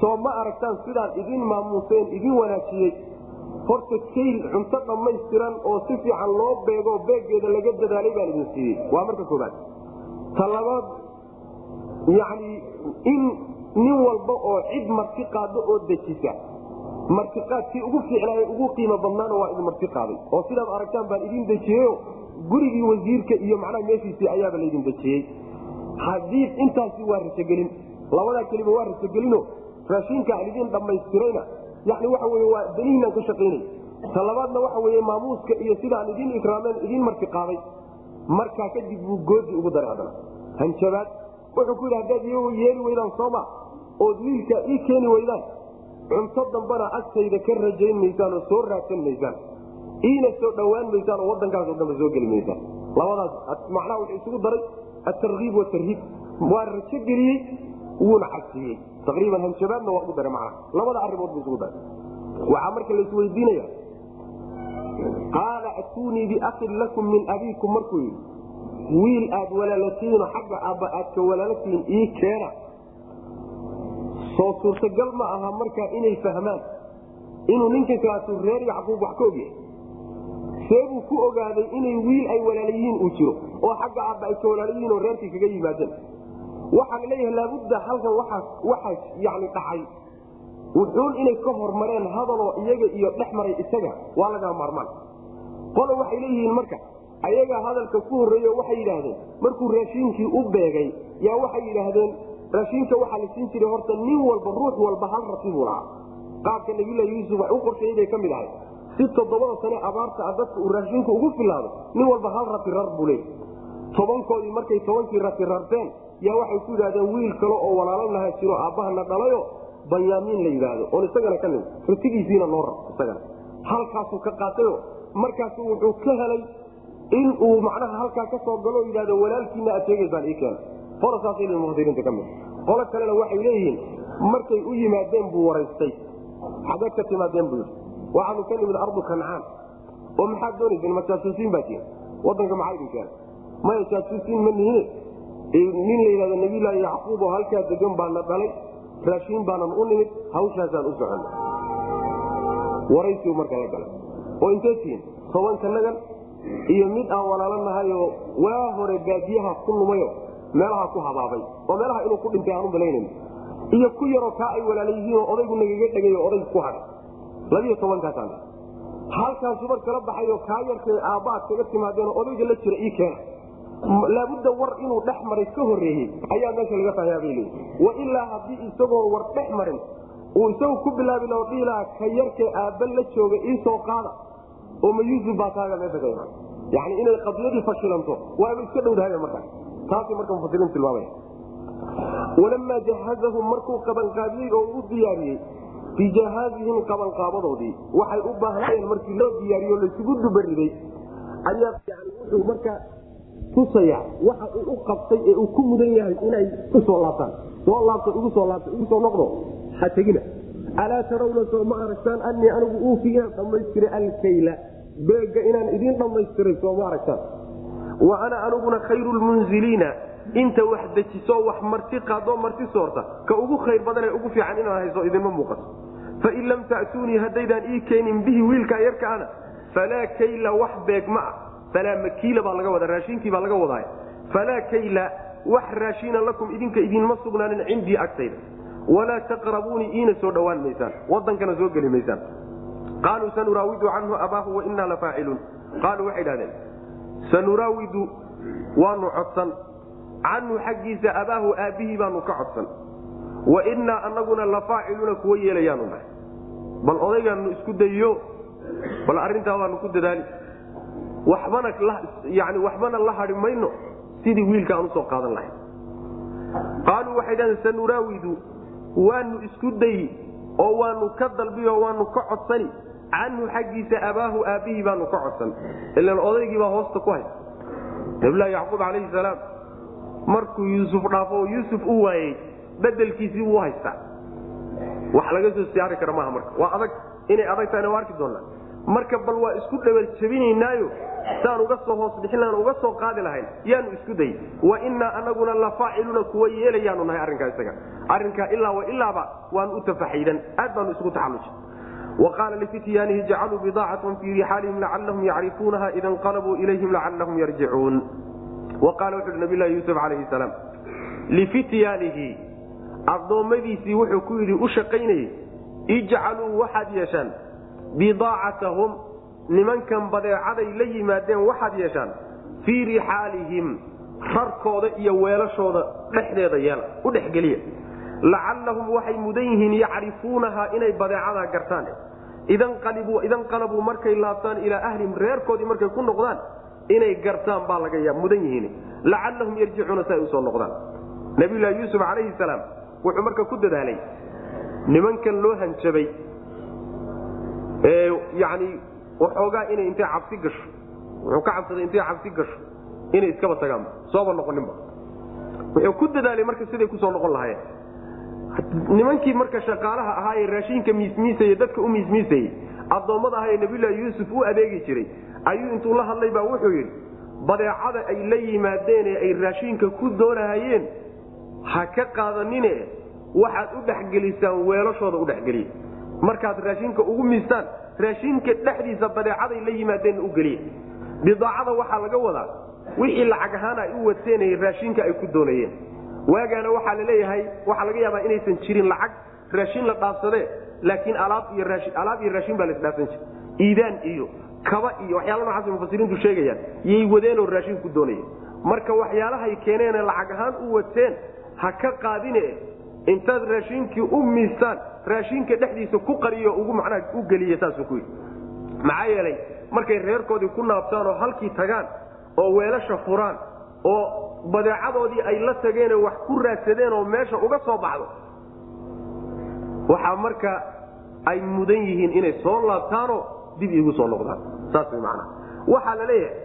Soo ma aragtaan sidaan idin maamuuseen idin wanaajiyey. Horta kayl cunto dhammaystiran oo si fiican loo beegoo beeggeeda laga dadaalay baan idin siiyey. Waa marka koobaad ta labaad yacni in nin walba oo cid marti qaado oo dejisa martiqaadkii ugu fiicnaaye ugu qiimo badnaana waa idin marti qaaday. Oo sidaad aragtaan baan idin dejiyeyo gurigii wasiirka iyo macnaha meeshiisii ayaaba laydin dejiyey. Hadii intaasi waa rasogelin labadaa keliba waa rasogelino raashinka idin dhammaystirayna yani waxa wey waa danihiinaan ka shaqaynay. Ta labaadna waxa wey maamuuska iyo sidaan idin ikraameen idin marti qaaday. Markaa kadib buu goodi ugu daray haddana. Hanjabaad wuxuu ku yidhi haddaad yeeli weydaan sooma ood wiilkaa ii keeni weydaan. Cunto dambana agtayda ka rajayn maysaan oo soo raadsan maysaan. Iina soo dhowaan maysaan oo wadankaasoo dambe soo geli maysaan. Labadaas macnaha wuxuu isugu daray atarkiib watarhiib waa rajo geliyey wuuna cagsiiyey taqriiban hanjabaadna waa ugu daray macnaha. Labada arrimood buu isugu daray. Waxaa marka la isweydiinaya qaala atuunii biakin lakum min abiikum markuu yidhi wiil aad walaalatihiinoo xagga aabba aad ka walaalatihiin ii keena. Soo suurtagal ma aha markaa inay fahmaan inuu ninkan reer yacquub wax ka ogyahay. Seebuu ku ogaaday inay wiil ay walaalayihiin uu jiro oo xagga aabba ay ka walaalayihiin oo reerkii kaga yimaadeen. Waxaa la leeyahay laabudda halkan waxaa yani dhacay. Wuxuun inay ka hormareen hadaloo iyaga iyo dhex maray isaga waa lagaa maarmaan. Qola waxay leeyihiin marka ayagaa hadalka ku horreeyo waxay yidhaahdeen markuu raashiinkii u beegay yaa waxay yidhaahdeen raashiinka waxaa la siin jiray horta nin walba ruux walba hal rati buu lahaa. Qaabka nabiylahi yuusuf wax u qorsheeyey bay ka mid ahay si toddobada sane abaarta a dadka uu raashiinka ugu filaado nin walba hal rati rar buu leey tobankoodii markay tobankii rati rarteen yaa waxay ku yidhahdeen wiil kale oo walaalo lahaa jiro aabbahana dhalayo banyaamiin la yidhaahdo. Oon isagana ka nim ratigiisiina loo rar isagana. Halkaasuu ka qaatayo markaasu wuxuu ka helay in uu macnaha halkaa ka soo galo yidhahdo walaalkiina aad sheegaysaan ii keena qolsaasmufasiriinta ka mid qolo kalena waxay leeyihiin markay u yimaadeen buu waraystay. Xageed ka timaadeen buu yidhi. Waxaanu ka nimid ardu kancaan oo maxaad doonayseen ma jaasuusiin baa tihin wadanka maxaa idin keena maya jaasuusiin ma nihine nin la yidhahdo nabiyllaahi yacquub oo halkaa degan baana dhalay raashiin baanan u nimid hawshaasaan u socona waraysiu marka la galay. Oo intee tihin tobankanagan iyo mid aan walaalo nahayoo waa hore baadiyaha ku lumayo meelaha ku habaabay oo meelaha inuu ku dhintay aanu malaynan iyo ku yaroo kaa ay walaala yihiinoo odaygu nagaga dhegay oo odayg ku hadhay labiyo tobankaasaan halkaasu mar kala baxayoo kaa yarkay aabbaad kaga timaadeenoo odayga la jira ii keena. Laabudda war inuu dhex maray ka horreeyey ayaa meesha laga fahyaabay wa ilaa haddii isagoo war dhex marin uu isagu ku bilaabi lao ka yarkee aabba la jooga iisoo qaada oo ma yuusuf baa taaga meesha ka imaan yani inay qadiyadii fashilanto waaba iska dhowdahay markaa taasay marka mufasiriin tilmaamaya walamaa jahazahum markuu qabanqaabiyey oo u diyaariyey bijahaazihim qabanqaabadoodii waxay u baahnaayeen markii loo diyaariyo laysugu dubariday ayaa wuxuu markaa tusaya waxa uu u qabtay ee uu ku mudan yahay inay u soo laabtaan. Soo laabto igu soo laabto igu soo noqdo ha tegina. Alaa tarawna soo ma aragtaan anii anigu uufi inaan dhammaystiray alkayla beega inaan idiin dhammaystiray soo aragtaan wa ana aniguna khayru lmunziliina inta wax dejiso wax marti qaadoo marti soorta ka ugu khayr badan ee ugu fiican inaan hayso idinma muuqato. Fain lam ta'tuunii haddaydaan ii keenin bihi wiilkaa yarka ana falaa kayla wax beeg ma ah. Falaa makiila baa laga wadaa raashinkii baa laga wadaay falaa kayla wax raashiina lakum idinka idinma sugnaanin cindii agtayda. Walaa taqrabuunii iina soo dhowaan maysaan. Wadankana soo geli maysaan qaaluu sanuraawidu canhu abaahu wainaa lafaaciluun qaaluu waxay dhahdeen sanuraawidu waanu codsan canhu xaggiisa abaahu aabbihii baanu ka codsan wainaa anaguna lafaaciluuna kuwa yeelayaanu nahay bal odaygaanu isku dayiyo bal arrintaa waanu ku dadaali waxbana yani waxbana la hadhi mayno sidii wiilka aan u soo qaadan lahayn qaaluu waxay dhahdeen sanuraawidu waanu isku dayi oo waanu ka dalbiyo waanu ka codsani canhu xaggiisa abaahu aabbihii baanu ka codsan. Ilan odaygiibaa hoosta ku haysta nabilahi yacquub calayhi salaam markuu yuusuf dhaafo oo yuusuf u waayey bedelkiisii uu haystaa. Wax laga soo siyaari kara maaha marka. Waa adag inay adag tahayna waa arki doonaa. Marka bal waa isku dhabarjabinaynaayo saan uga soo hoos bixin uga soo qaadi lahayn yaanu isku dayi wa innaa anaguna la faaciluuna kuwa yeelayaanu nahay arrinkaa isaga. Arrinkaa ilaa wa ilaaba waanu u tafaxaydan. Aad baanu isugu taxalluji wa qaala lifityaanihi jacaluu bidaacatan fii rixaalihim lacallahum yacrifuunaha ida inqalabuu ilayhim lacallahum yarjicuun wa qaala uhi nabilahi yuusuf calayhi salaam lifityaanihi addoommadiisii wuxuu ku yidhi u shaqaynayey ijcaluu waxaad yeeshaan bidaacatahum nimankan badeecaday la yimaadeen waxaad yeeshaan fii rixaalihim rarkooda iyo weelashooda dhexdeeda yeela u dhexgeliya lacallahum waxay mudan yihiin yacrifuunaha inay badeecadaa gartaan. Idanqalabuu markay laabtaan ilaa ahlihim reerkoodii markay ku noqdaan inay gartaan baa laga mudan yihiin. Lacallahum yarjicuuna si ay u soo noqdaan. Nabiyulahi yuusuf calayhi salaam wuxuu marka ku dadaalay nimankan loo hanjabay yani waxoogaa inay intay cabsi gasho wuxuu ka cabsaday intay cabsi gasho inay iskaba tagaan sooba noqoninba wuxuu ku dadaalay marka siday ku soo noqon lahaayeen nimankii marka shaqaalaha ahaa ee raashinka miismiisay dadka u miismiisayey addoommada aha ee nabiyulahi yuusuf u adeegi jiray ayuu intuu la hadlay baa wuxuu yidhi badeecada ay la yimaadeen ee ay raashinka ku doonahayeen ha ka qaadanine waxaad u dhexgelisaan weelashooda u dhexgeliya markaad raashinka ugu miistaan raashinka dhexdiisa badeecaday la yimaadeen u geliya bidaacada waxaa laga wadaa wixii lacag ahaan ay u wateen raashinka ay ku doonayeen waagaana waxaa la leeyahay waxaa laga yaabaa inaysan jirin lacag raashin la dhaafsadee laakiin alaab iyo raashin baa laisdhaafsan jira iidaan iyo kaba iyo waxyaala noocaas mufasiriintu sheegayaan yay wadeenoo raashin ku doonayeen. Marka waxyaalahay keeneene lacag ahaan u wateen ha ka qaadine intaad raashinkii u miistaan raashinka dhexdiisa ku qariyo ugu macnaha u geliya saasuu ku yidhi. Maxaa yeelay markay reerkoodii ku naabtaan oo halkii tagaan oo weelasha furaan oo badeecadoodii ay la tageenoo wax ku raadsadeen oo meesha uga soo baxdo. Waxaa marka ay mudan yihiin inay soo laabtaanoo dib iigu soo noqdaan. Saas way macnaha waxaa la leeyahay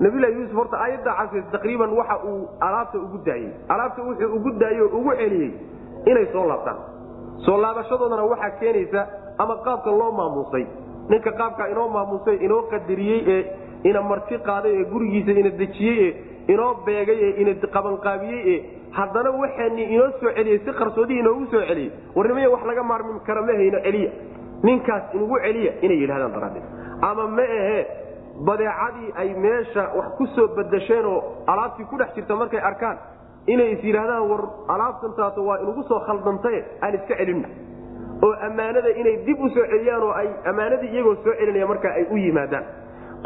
nabilahi yuusuf horta aayadda casiis taqriiban waxa uu alaabta ugu daayey. Alaabta wuxuu ugu daayey oo ugu celiyey inay soo laabtaan. Soo laabashadoodana waxaa keenaysa ama qaabka loo maamuusay. Ninka qaabka inoo maamuusay inoo qadariyey ee ina marti qaaday ee gurigiisa ina dejiyey ee inoo beegay ee ina qabanqaabiyey ee haddana waxaani inoo soo celiyey si qarsoodii inoogu soo celiyey. Warnimaya wax laga maarmi kara ma hayno celiya. Ninkaas inugu celiya inay yidhahdaan daraaddeed. Ama ma ahee badeecadii ay meesha wax ku soo badasheen oo alaabtii ku dhex jirta markay arkaan inay is yidhaahdaan war alaabtantaato waa inugu soo khaldantae aan iska celinna. Oo ammaanada inay dib u soo celiyaan oo ay ammaanadii iyagoo soo celinaya markaa ay u yimaadaan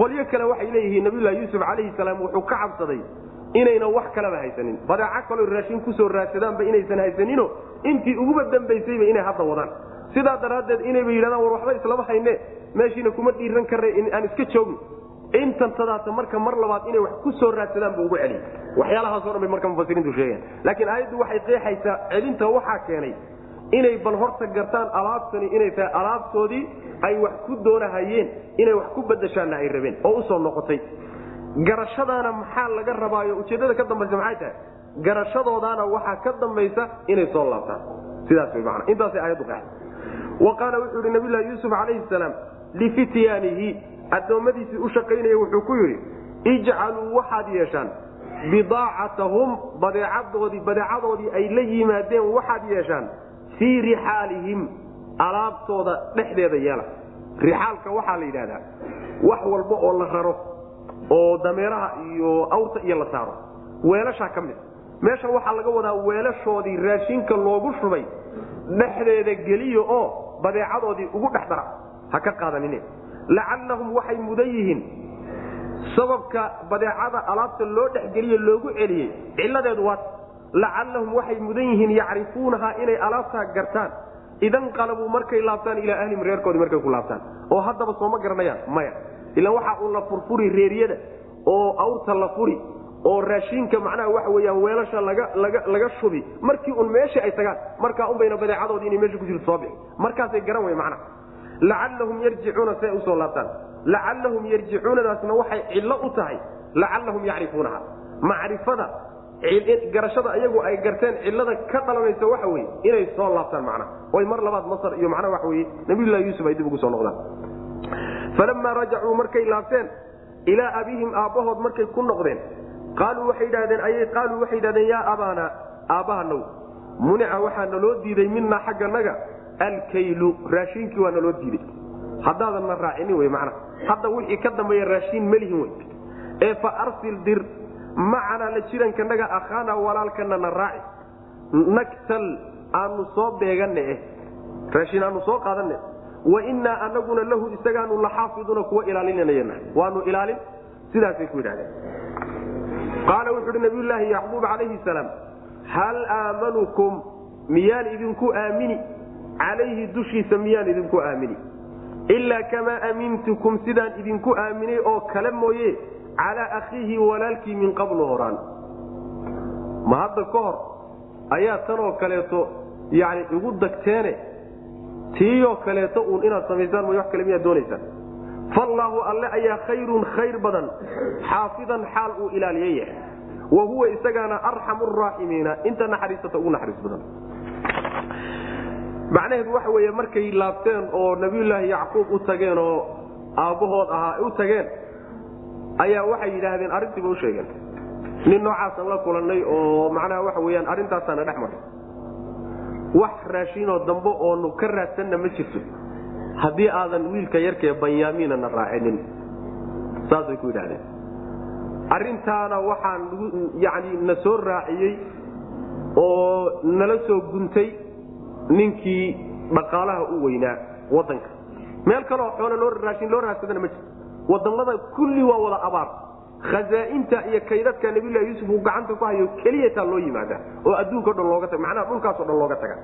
qolyo kale waxay leeyihiin nabiyulahi yuusuf calayhi salaam wuxuu ka cabsaday inayna wax kaleba haysanin. Badeeco kaloo raashin ku soo raadsadaanba inaysan haysanino intii uguba dambaysayba inay hadda wadaan. Sidaa daraaddeed inayba yidhahdaan war waxba islama hayne meeshiina kuma dhiiran karre aan iska joogno intantadaasa marka mar labaad inay wax ku soo raadsadaan bu ugu celiy waxyaalahaasoo dhan bay marka mufasiriintu sheegaan laakiin aayaddu waxay qeexaysaa celinta waxaa keenay inay bal horta gartaan alaabtani tahay alaabtoodii ay wax ku doonahayeen inay wax ku badashaanna ay rabeen oo u soo noqotay. Garashadaana maxaa laga rabaayo? Ujeeddada ka dambaysa maxay tahay? Garashadoodaana waxaa ka dambaysa inay soo laabtaan. Sidaas way macana intaasay aayaddu qeexay wa qaala wuxuu yihi nabiyulahi yuusuf calayhi salaam lifityaanihi addoommadiisii u shaqaynaya wuxuu ku yidhi ijcaluu waxaad yeeshaan bidaacatahum badeecadoodii badeecadoodii ay la yimaadeen waxaad yeeshaan fii rixaalihim alaabtooda dhexdeeda yeela. Rixaalka waxaa la yidhahdaa wax walba oo la raro oo dameeraha iyo awrta iyo la saaro. Weelashaa ka mid meesha waxaa laga wadaa weelashoodii raashinka loogu shubay dhexdeeda geliya oo badeecadoodii ugu dhex dara. Ha ka qaadanine. Lacallahum waxay mudan yihiin. Sababka badeecada alaabta loo dhexgeliye loogu celiyey ciladeedu waat lacallahum waxay mudan yihiin yacrifuunaha inay alaabtaa gartaan. Idanqalabuu markay laabtaan ilaa ahlihim reerkoodii markay ku laabtaan. Oo haddaba sooma garanayaan maya. Ila waxa uu la furfuri reeryada oo awrta la furi oo raashinka macnaha waxa weyaan weelasha laga shubi. Markii un meeshii ay tagaan markaa unbayna badeecadoodii inay meesha ku jirto soo bixi markaasay garan wey macnaha. Lacallahum yarjicuuna say u soo laabtaan. Lacallahum yarjicuunadaasna waxay cillo u tahay. Lacallahum yacrifuunaha. Macrifada garashada iyagu ay garteen cilada ka dhalanaysa waxa weye inay soo laabtaan macnaha oy mar labaad masar iyo macnaha waxa weye nabiyullahi yuusuf ay dib ugu soo noqdaan. Falamaa rajacuu markay laabteen ilaa abiihim aabbahood markay ku noqdeen qaaluu waxay idhahdeen ayay qaaluu waxay idhahdeen yaa abaana aabbahanow munica waxaa naloo diiday minaa xagganaga alkaylu raashiinkii waa naloo diiday. Haddaadan na raacinin wey macnaha hadda wixii ka dambeeya raashiin melihin wey. Ee fa arsil dir macanaa la jirankanaga akhaana walaalkana na raaci. Nagtal aanu soo beeganne eh raashiin aanu soo qaadanne wa innaa anaguna lahu isagaanu laxaafiduuna kuwa ilaalinanayana waanu ilaalin sidaasay ku yidhahdeen qaala wuxu uhi nabiyulaahi yacquub calayhi salaam hal aamanukum miyaan idinku aamini? Calayhi dushiisa miyaan idinku aamini? Ilaa kamaa amintukum sidaan idinku aaminay oo kale mooye calaa akhiihi walaalkii min qablu horaan ma hadda ka hor ayaa tanoo kaleeto yani igu dagteene tiiyoo kaleeto uun inaad samaysaan may wax kale miyaad doonaysaan fallaahu alle ayaa khayrun khayr badan xaafidan xaal uu ilaaliye yahay wa huwa isagaana arxamu raaximiina inta naxariisata ugu naxariis badan macnaheedu waxa weeye markay laabteen oo nabiyulaahi yacquub u tageen oo aabbahood ahaa u tageen ayaa waxay yidhaahdeen arrintiiba u sheegeen nin noocaasaan la kulannay oo macnaha waxa weyaan arrintaasaana dhex maray wax raashinoo dambe oonu ka raadsanna ma jirto. Haddii aadan wiilka yarkee banyaamiina na raacinin saasay ku yidhahdeen arrintaana waxaan yani na soo raaciyey oo nala soo guntay ninkii dhaqaalaha u weynaa wadanka meel kaleo xoole loo raashin loo raadsadana ma jirto waddamada kulli waa wada abaar. Khazaainta iyo kaydadka nabilahi yuusuf uu gacanta ku hayo keliyataa loo yimaada oo adduunka o dhan looga taga. Macnaha dhulkaasoo dhan looga taga.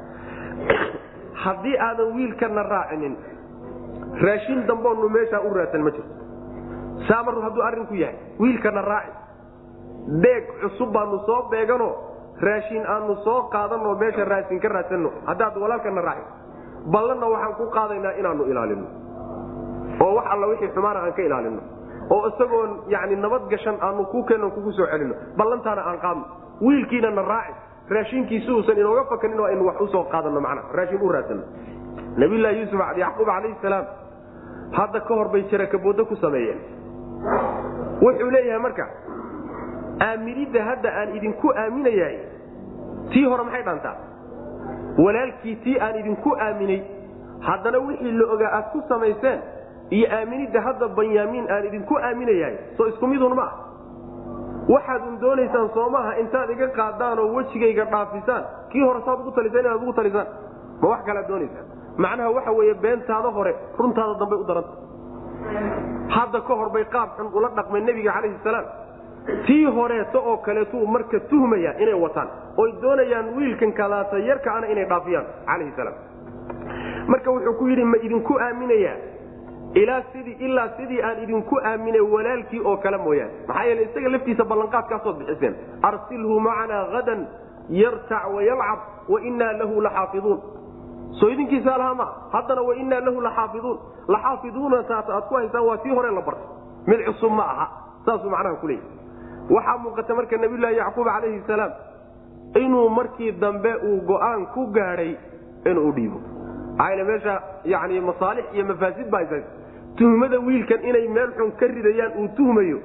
Haddii aadan wiilkana raacinin raashin damboonu meeshaa u raadsan ma jirto. Saa mar hadduu arrinku yahay wiilkana raaci. Deeg cusub baanu soo beegano raashin aanu soo qaadanoo meesha raashin ka raadsanno haddaad walaalkana raaci. Ballanna waxaan ku qaadaynaa inaanu ilaalino oo wax alla wixii xumaana aan ka ilaalino oo isagoon yani nabad gashan aanu ku keenno kugu soo celino. Ballantaana aan qaadno. Wiilkiina na raaci. Raashinkiisi uusan inooga fakanin oo aynu wax u soo qaadano macnaa raashin u raadsano nabiylahi yuusuf yacquub calayhi salaam hadda ka hor bay jarakaboodo ku sameeyeen. Wuxuu leeyahay marka aaminidda hadda aan idinku aaminayahay tii hore maxay dhantaa walaalkii tii aan idinku aaminay haddana wixii la ogaa aad ku samayseen iyo aaminidda hadda banyaamiin aan idinku aaminayahay soo isku midun ma ah waxaad un doonaysaan soo maaha intaad iga qaadaan oo wejigayga dhaafisaan. Kii hore saad ugu talisaan inaad ugu talisaan. Ma wax kalaad doonaysaan. Macnaha waxa weeye beentaada hore runtaada dambay u daranta hadda ka hor bay qaab xun ula dhaqmeen nebiga calayhi salaam. Tii horeeto oo kaleetuu marka tuhmaya inay wataan oy doonayaan wiilkan kadaata yarkaana inay dhaafiyaan calayhi salaam. Marka wuxuu ku yidhi ma idinku aaminayaa ilaa sidii ilaa sidii aan idinku aaminay walaalkii oo kale mooyaane. Maxaa yeele isaga laftiisa ballanqaadkaasood bixiseen. Arsilhu macanaa hadan yartac wayalcab wainaa lahu laxaafiduun. Soo idinkiisa lahaa maa haddana wainaa lahu laxaafiduun. Laxaafiduuna taas aad ku haysaan waa tii hore la bartay. Mid cusub ma aha. Saasuu macnaha ku leeyahy waxaa muuqata marka nabiyulaahi yacquub calayhi salaam inuu markii dambe uu go'aan ku gaadhay inuu dhiibo maxaa meesha yani masaalix iyo mafaasid baa haysa tuhmada wiilkan inay meel xun ka ridayaan uu tuhmayo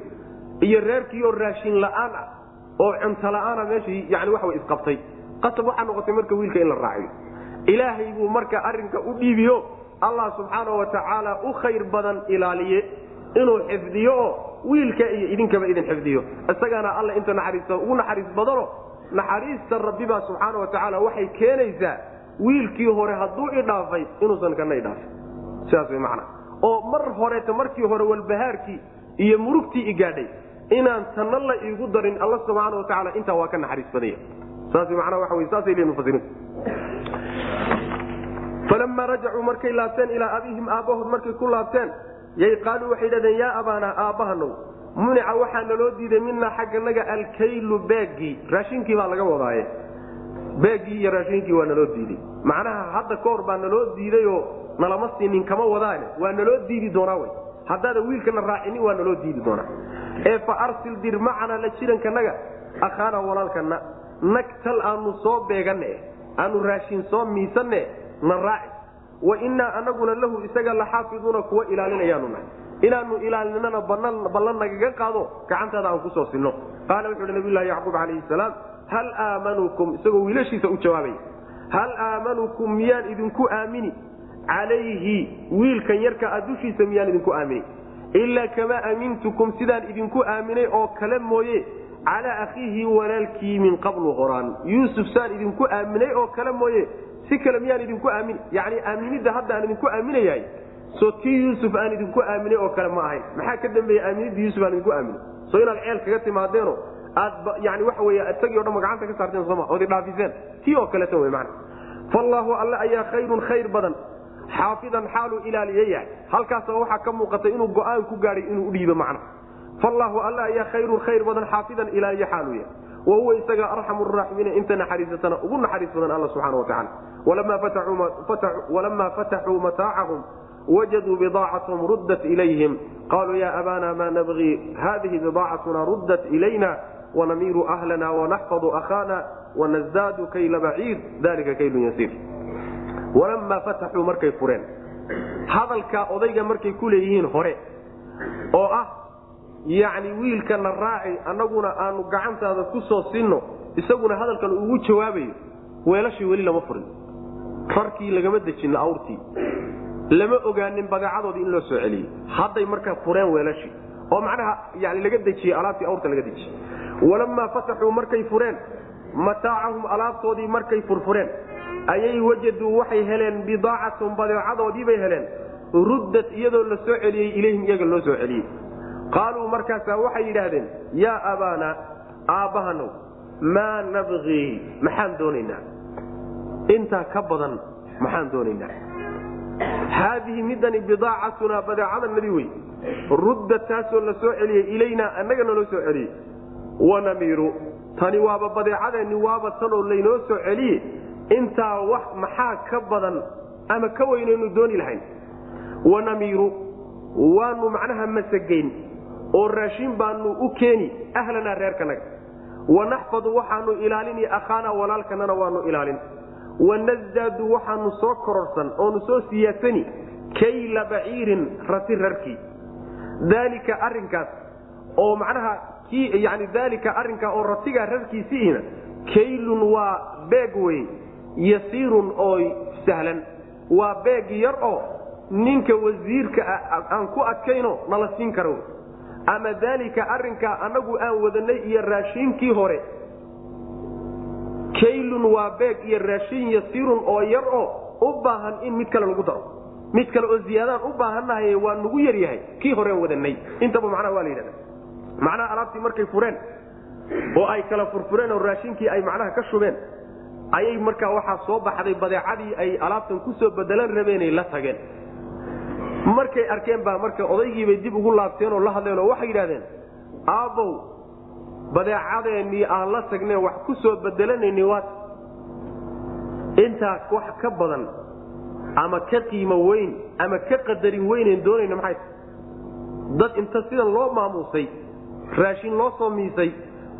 iyo reerkiioo raashin la'aan ah oo cunto la'aana meeshii yani waxa isqabtay. Qasab waxaa noqotay marka wiilka in la raaciyo. Ilaahay buu marka arrinka u dhiibiyo allah subxaana wa tacaala u khayr badan ilaaliye. Inuu xifdiyo oo wiilka iyo idinkaba idin xifdiyo. Isagaana alla inta naxariista ugu naxariis badano naxariista rabbibaa subxaana wa tacaala waxay keenaysaa wiilkii hore hadduu idhaafay inuusan kana idhaafin sidaas macnaa oo mar horeeta markii hore walbahaarkii iyo murugtii igaadhay inaan tanna la iigu darin alla subxaana wa tacaala intaa waa ka naxariis badanya saas manaa waa saasay leeyihiin mufasiriintu falamaa rajacuu markay laabteen ilaa abiihim aabbahood markay ku laabteen yay qaaluu waxay dhahdeen yaa abaanaa aabbahanow munica waxaa naloo diiday minaa xagganaga alkaylu beegii raashinkii baa laga wadaaye beegii iyo raashinkii waa naloo diiday macnaha hadda ka hor baa naloo diidayoo nalama siinin kama wadaane. Waa naloo diidi doonaa wy haddaada wiilkana raacinin waa naloo diidi doonaa. Ee fa arsil dir macana la jirankanaga akhaana walaalkana nagtal aanu soo beeganne aanu raashin soo miisanne na raaci. Wa innaa anaguna lahu isaga laxaafiduuna kuwa ilaalinayaanu nahay inaanu ilaalinana ballan nagaga qaado gacantaada aan ku soo sinno. Qaala wuxu uhi nabiylahi yacquub calayhi salaam hal aamanukum? isagoo wiilashiisa u jawaabaya hal aamanukum miyaan idinku aamini? Calayhi wiilkan yarka a dushiisa miyaan idinku aamini? Ilaa kamaa amintukum sidaan idinku aaminay oo kale mooye calaa akhiihi walaalkii min qablu horaan yuusuf saan idinku aaminay oo kale mooye si kale miyaan idinku aamini yani aaminidda hadda aan idinku aaminayahay so tii yuusuf aan idinku aaminay oo kale ma ahayn. Maxaa ka dambeeya aaminidii yuusuf aan idinku aamino? So inaad ceel kaga timaadeeno aad yani waxa wey isagii o dhan ma gacanta ka saarteen sooma ood idhaafiseen tii oo kaleeta wey mana fallaahu alle ayaa khayrun khayr badan. Xaafidan xaaluu ilaaliye yahay. Halkaasba waxaa ka muuqatay inuu go'aan ku gaadhay inuu udhiibo macna. Fallaahu alle ayaa khayrun khayr badan xaafidan ilaaliye xaaluu yahay. Wa huwa isaga arxamu raaximiina inta naxariisatana ugu naxariis badan alla subxana watacaala walamaa fataxuu mataacahum wajaduu bidaacatahum ruddat ilayhim. Qaluu ya abana ma nabgi hadihi bidaacatuna ruddat ilayna wanamiiru ahlana wanaxfadu ahaana wanasdaadu kayla baciir dalika kaylun yasiir walamaa fataxuu markay fureen hadalkaa odayga markay ku leeyihiin hore oo ah yacni wiilkana raaci annaguna aanu gacantaada ku soo sinno isaguna hadalkan ugu jawaabayo weelashii weli lama furin rarkii lagama dejin awrtii lama ogaanin badeecadoodii in loo soo celiyey hadday markaa fureen weelashii oo macnaha yani laga dejiyey alaabtii awrta laga dejiyey walamaa fataxuu markay fureen mataacahum alaabtoodii markay furfureen ayay wajaduu waxay heleen bidaacatahum badeecadoodiibay heleen ruddat iyadoo la soo celiyey ilayhim iyaga loo soo celiyey qaaluu markaasaa waxay yidhaahdeen yaa abaana aabbahanow maa nabqii maxaan doonaynaa intaa ka badan maxaan doonaynaa haadihi midani bidaacatunaa badeecadanadii wey rudda taasoo la soo celiyey ilaynaa annagana loo soo celiyey wanamiiru tani waaba badeecadeenni waaba tanoo laynoo soo celiye intaa wax maxaa ka badan ama ka weynaynu dooni lahayn? Wanamiiru waanu macnaha masagayn oo raashin baanu u keeni ahlanaa reerkanaga wanaxfadu waxaanu ilaalini akhaana walaalkanana waanu ilaalin. Wanasdaadu waxaanu soo kororsan oonu soo siyaasani kayla baciirin rati rarkii daalika arinkaas oo macnaha yani daalika arrinkaa oo ratigaa rarkiisiina kaylun waa beeg wey yasiirun oo sahlan. Waa beeg yar oo ninka wasiirka aan ku adkayno nala siin karo. Ama daalika arrinkaa annagu aan wadanay iyo raashiinkii hore. Kaylun waa beeg iyo raashin yasiirun oo yar oo u baahan in mid kale lagu daro. Mid kale oo ziyaadaan u baahannahay waa nagu yar yahay kii horean wadanay intaba macnaha waa la yidhahda macnaha alaabtii markay fureen oo ay kala furfureen oo raashinkii ay macnaha ka shubeen ayay markaa waxaa soo baxday badeecadii ay alaabtan ku soo bedelan rabeenay la tageen. Markay arkeen baa marka odaygiibay dib ugu laabteen oo la hadleen oo waxay yidhahdeen aabbow badeecadeennii aan la tagneen wax ku soo bedelanayni waat intaa wax ka badan ama ka qiimo weyn ama ka qadarin weynen doonayna maxay? Dad inta sidan loo maamuusay raashin loo soo miisay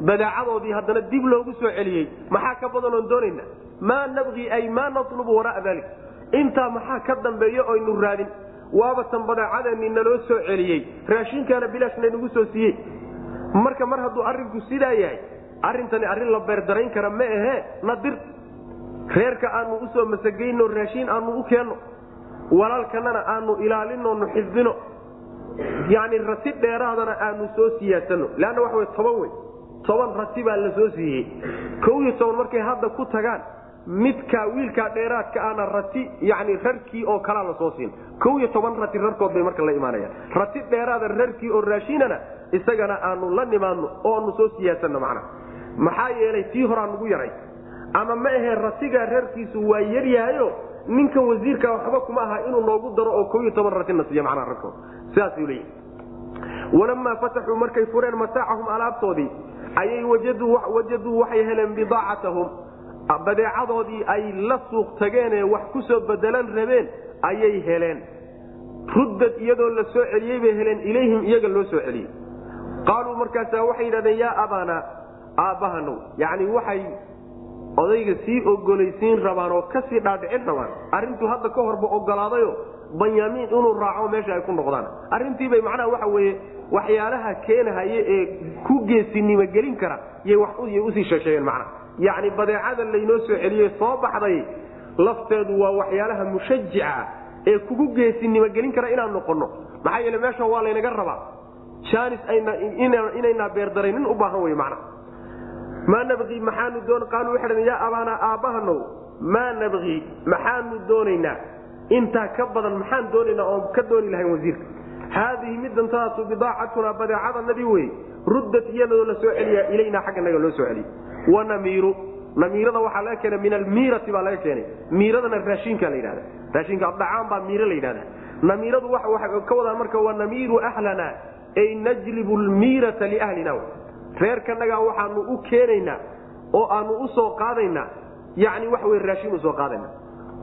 badeecadoodii haddana dib loogu soo celiyey. Maxaa ka badan oon doonayna maa nabqii ay maa natlubu waraaa dalik intaa maxaa ka dambeeyo oynu raadin? Waaba tan badeecadeennii naloo soo celiyey. Raashinkaana bilaashnaynagu soo siiyey. Marka mar hadduu arrinku sidaa yahay arrintani arrin la beerdarayn kara ma ahee? Nadir reerka aanu u soo masagayno raashiin aanu u keenno walaalkanana aanu ilaalinoonu xifdino yani rati dheeraadana aanu soo siyaasano. Leanna waxa w toban wey toban rati baa la soo siiyey. Kow iyo toban markay hadda ku tagaan midkaa wiilkaa dheeraadka ana rati yani rarkii oo kalaa la soo siin. Kow iyo toban rati rarkood bay marka la imaanayaan. Rati dheeraada rarkii oo raashinana isagana aanu la nimaadno oo aanu soo siyaasano macnaha. Maxaa yeelay tii horaa nugu yaray. Ama ma ahee ratigaa rarkiisu waa yaryahayo ninkan wasiirka waxba kuma aha inuu noogu daro oo ko iyo toban ratina siiyo macnaha ragkooda sidaasuu leeyahy walamaa fataxuu markay fureen mataacahum alaabtoodii ayay wajaduu waxay heleen bidaacatahum. Badeecadoodii ay la suuq tageenee wax ku soo bedelan rabeen ayay heleen. Ruddad iyadoo la soo celiyey bay heleen ilayhim iyaga loo soo celiyey. Qaaluu markaasa waxay yidhahdeen yaa abaana aabbahanow yacni waxay odayga sii ogolaysiin rabaan oo ka sii dhaadhicin rabaan. Arrintuu hadda ka horba ogolaadayo banyaamiin inuu raaco meesha ay ku noqdaan. Arrintiibay macnaha waxa weeye waxyaalaha keenahaya ee ku geesinimo gelin kara yay u sii sheesheegeen macnaha. Yacni badeecada laynoo soo celiyey soo baxday lafteedu waa waxyaalaha mushajica ee kugu geesinimo gelin kara inaan noqonno. Maxaa yeele meeshan waa laynaga rabaa. Jaanis inaynaa beerdaraynin u baahan wey macnaha maa nabqii maxaanu doon qaaluu waxay dhadeen yaa abaana aabbahanow maa nabqii maxaanu doonaynaa? Intaa ka badan maxaan doonaynaa oon ka dooni lahayn wasiirka? Haadihi midantaasu bidaacatunaa badeecadanadii wey ruddat iyadoo la soo celiyaa ilaynaa xagga naga loo soo celiy wanamiiru namiirada waxaa laga keena min almiirati baa laga keenay. Miiradana raashinka la yidhahda raashinka adhacaan baa miiro la yidhahda namiiradu waxay ka wadaan marka waa namiiru ahlana ay najlibu lmiirata liahlina reerkanagaa waxaanu u keenaynaa oo aanu u soo qaadaynaa. Yani waxa wey raashin u soo qaadayna.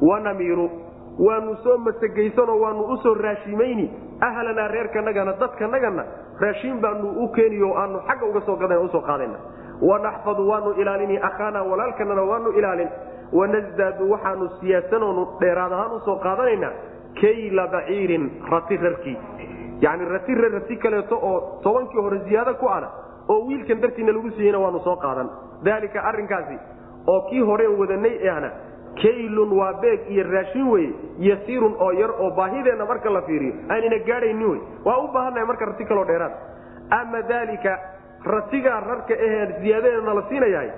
Wanamiiru waanu soo masagaysanoo waanu u soo raashimayni. Ahlanaa reerkanagana dadkanagana raashiin baanu u keeniyo aanu xagga uga soo u soo qaadayna. Wanaxfadu waanu ilaalini akhaana walaalkanana waanu ilaalin. Wanasdaadu waxaanu siyaasanoonu dheeraad ahaan u soo qaadanaynaa. Kayla baciirin rati rarkii. Yani rati rar rati kaleeto oo tobankii hore ziyaado ku ana oo wiilkan dartiina lagu siiyeyna waanu soo qaadan. Daalika arrinkaasi oo kii horeen wadanay ahna kaylun waa beeg iyo raashin weye yasiirun oo yar oo baahideenna marka la fiiriyo aanina gaadhayni wey waa u baahannahay marka rati kaloo dheeraad. Ama daalika ratigaa rarka ahee ziyaadadeena la siinayahay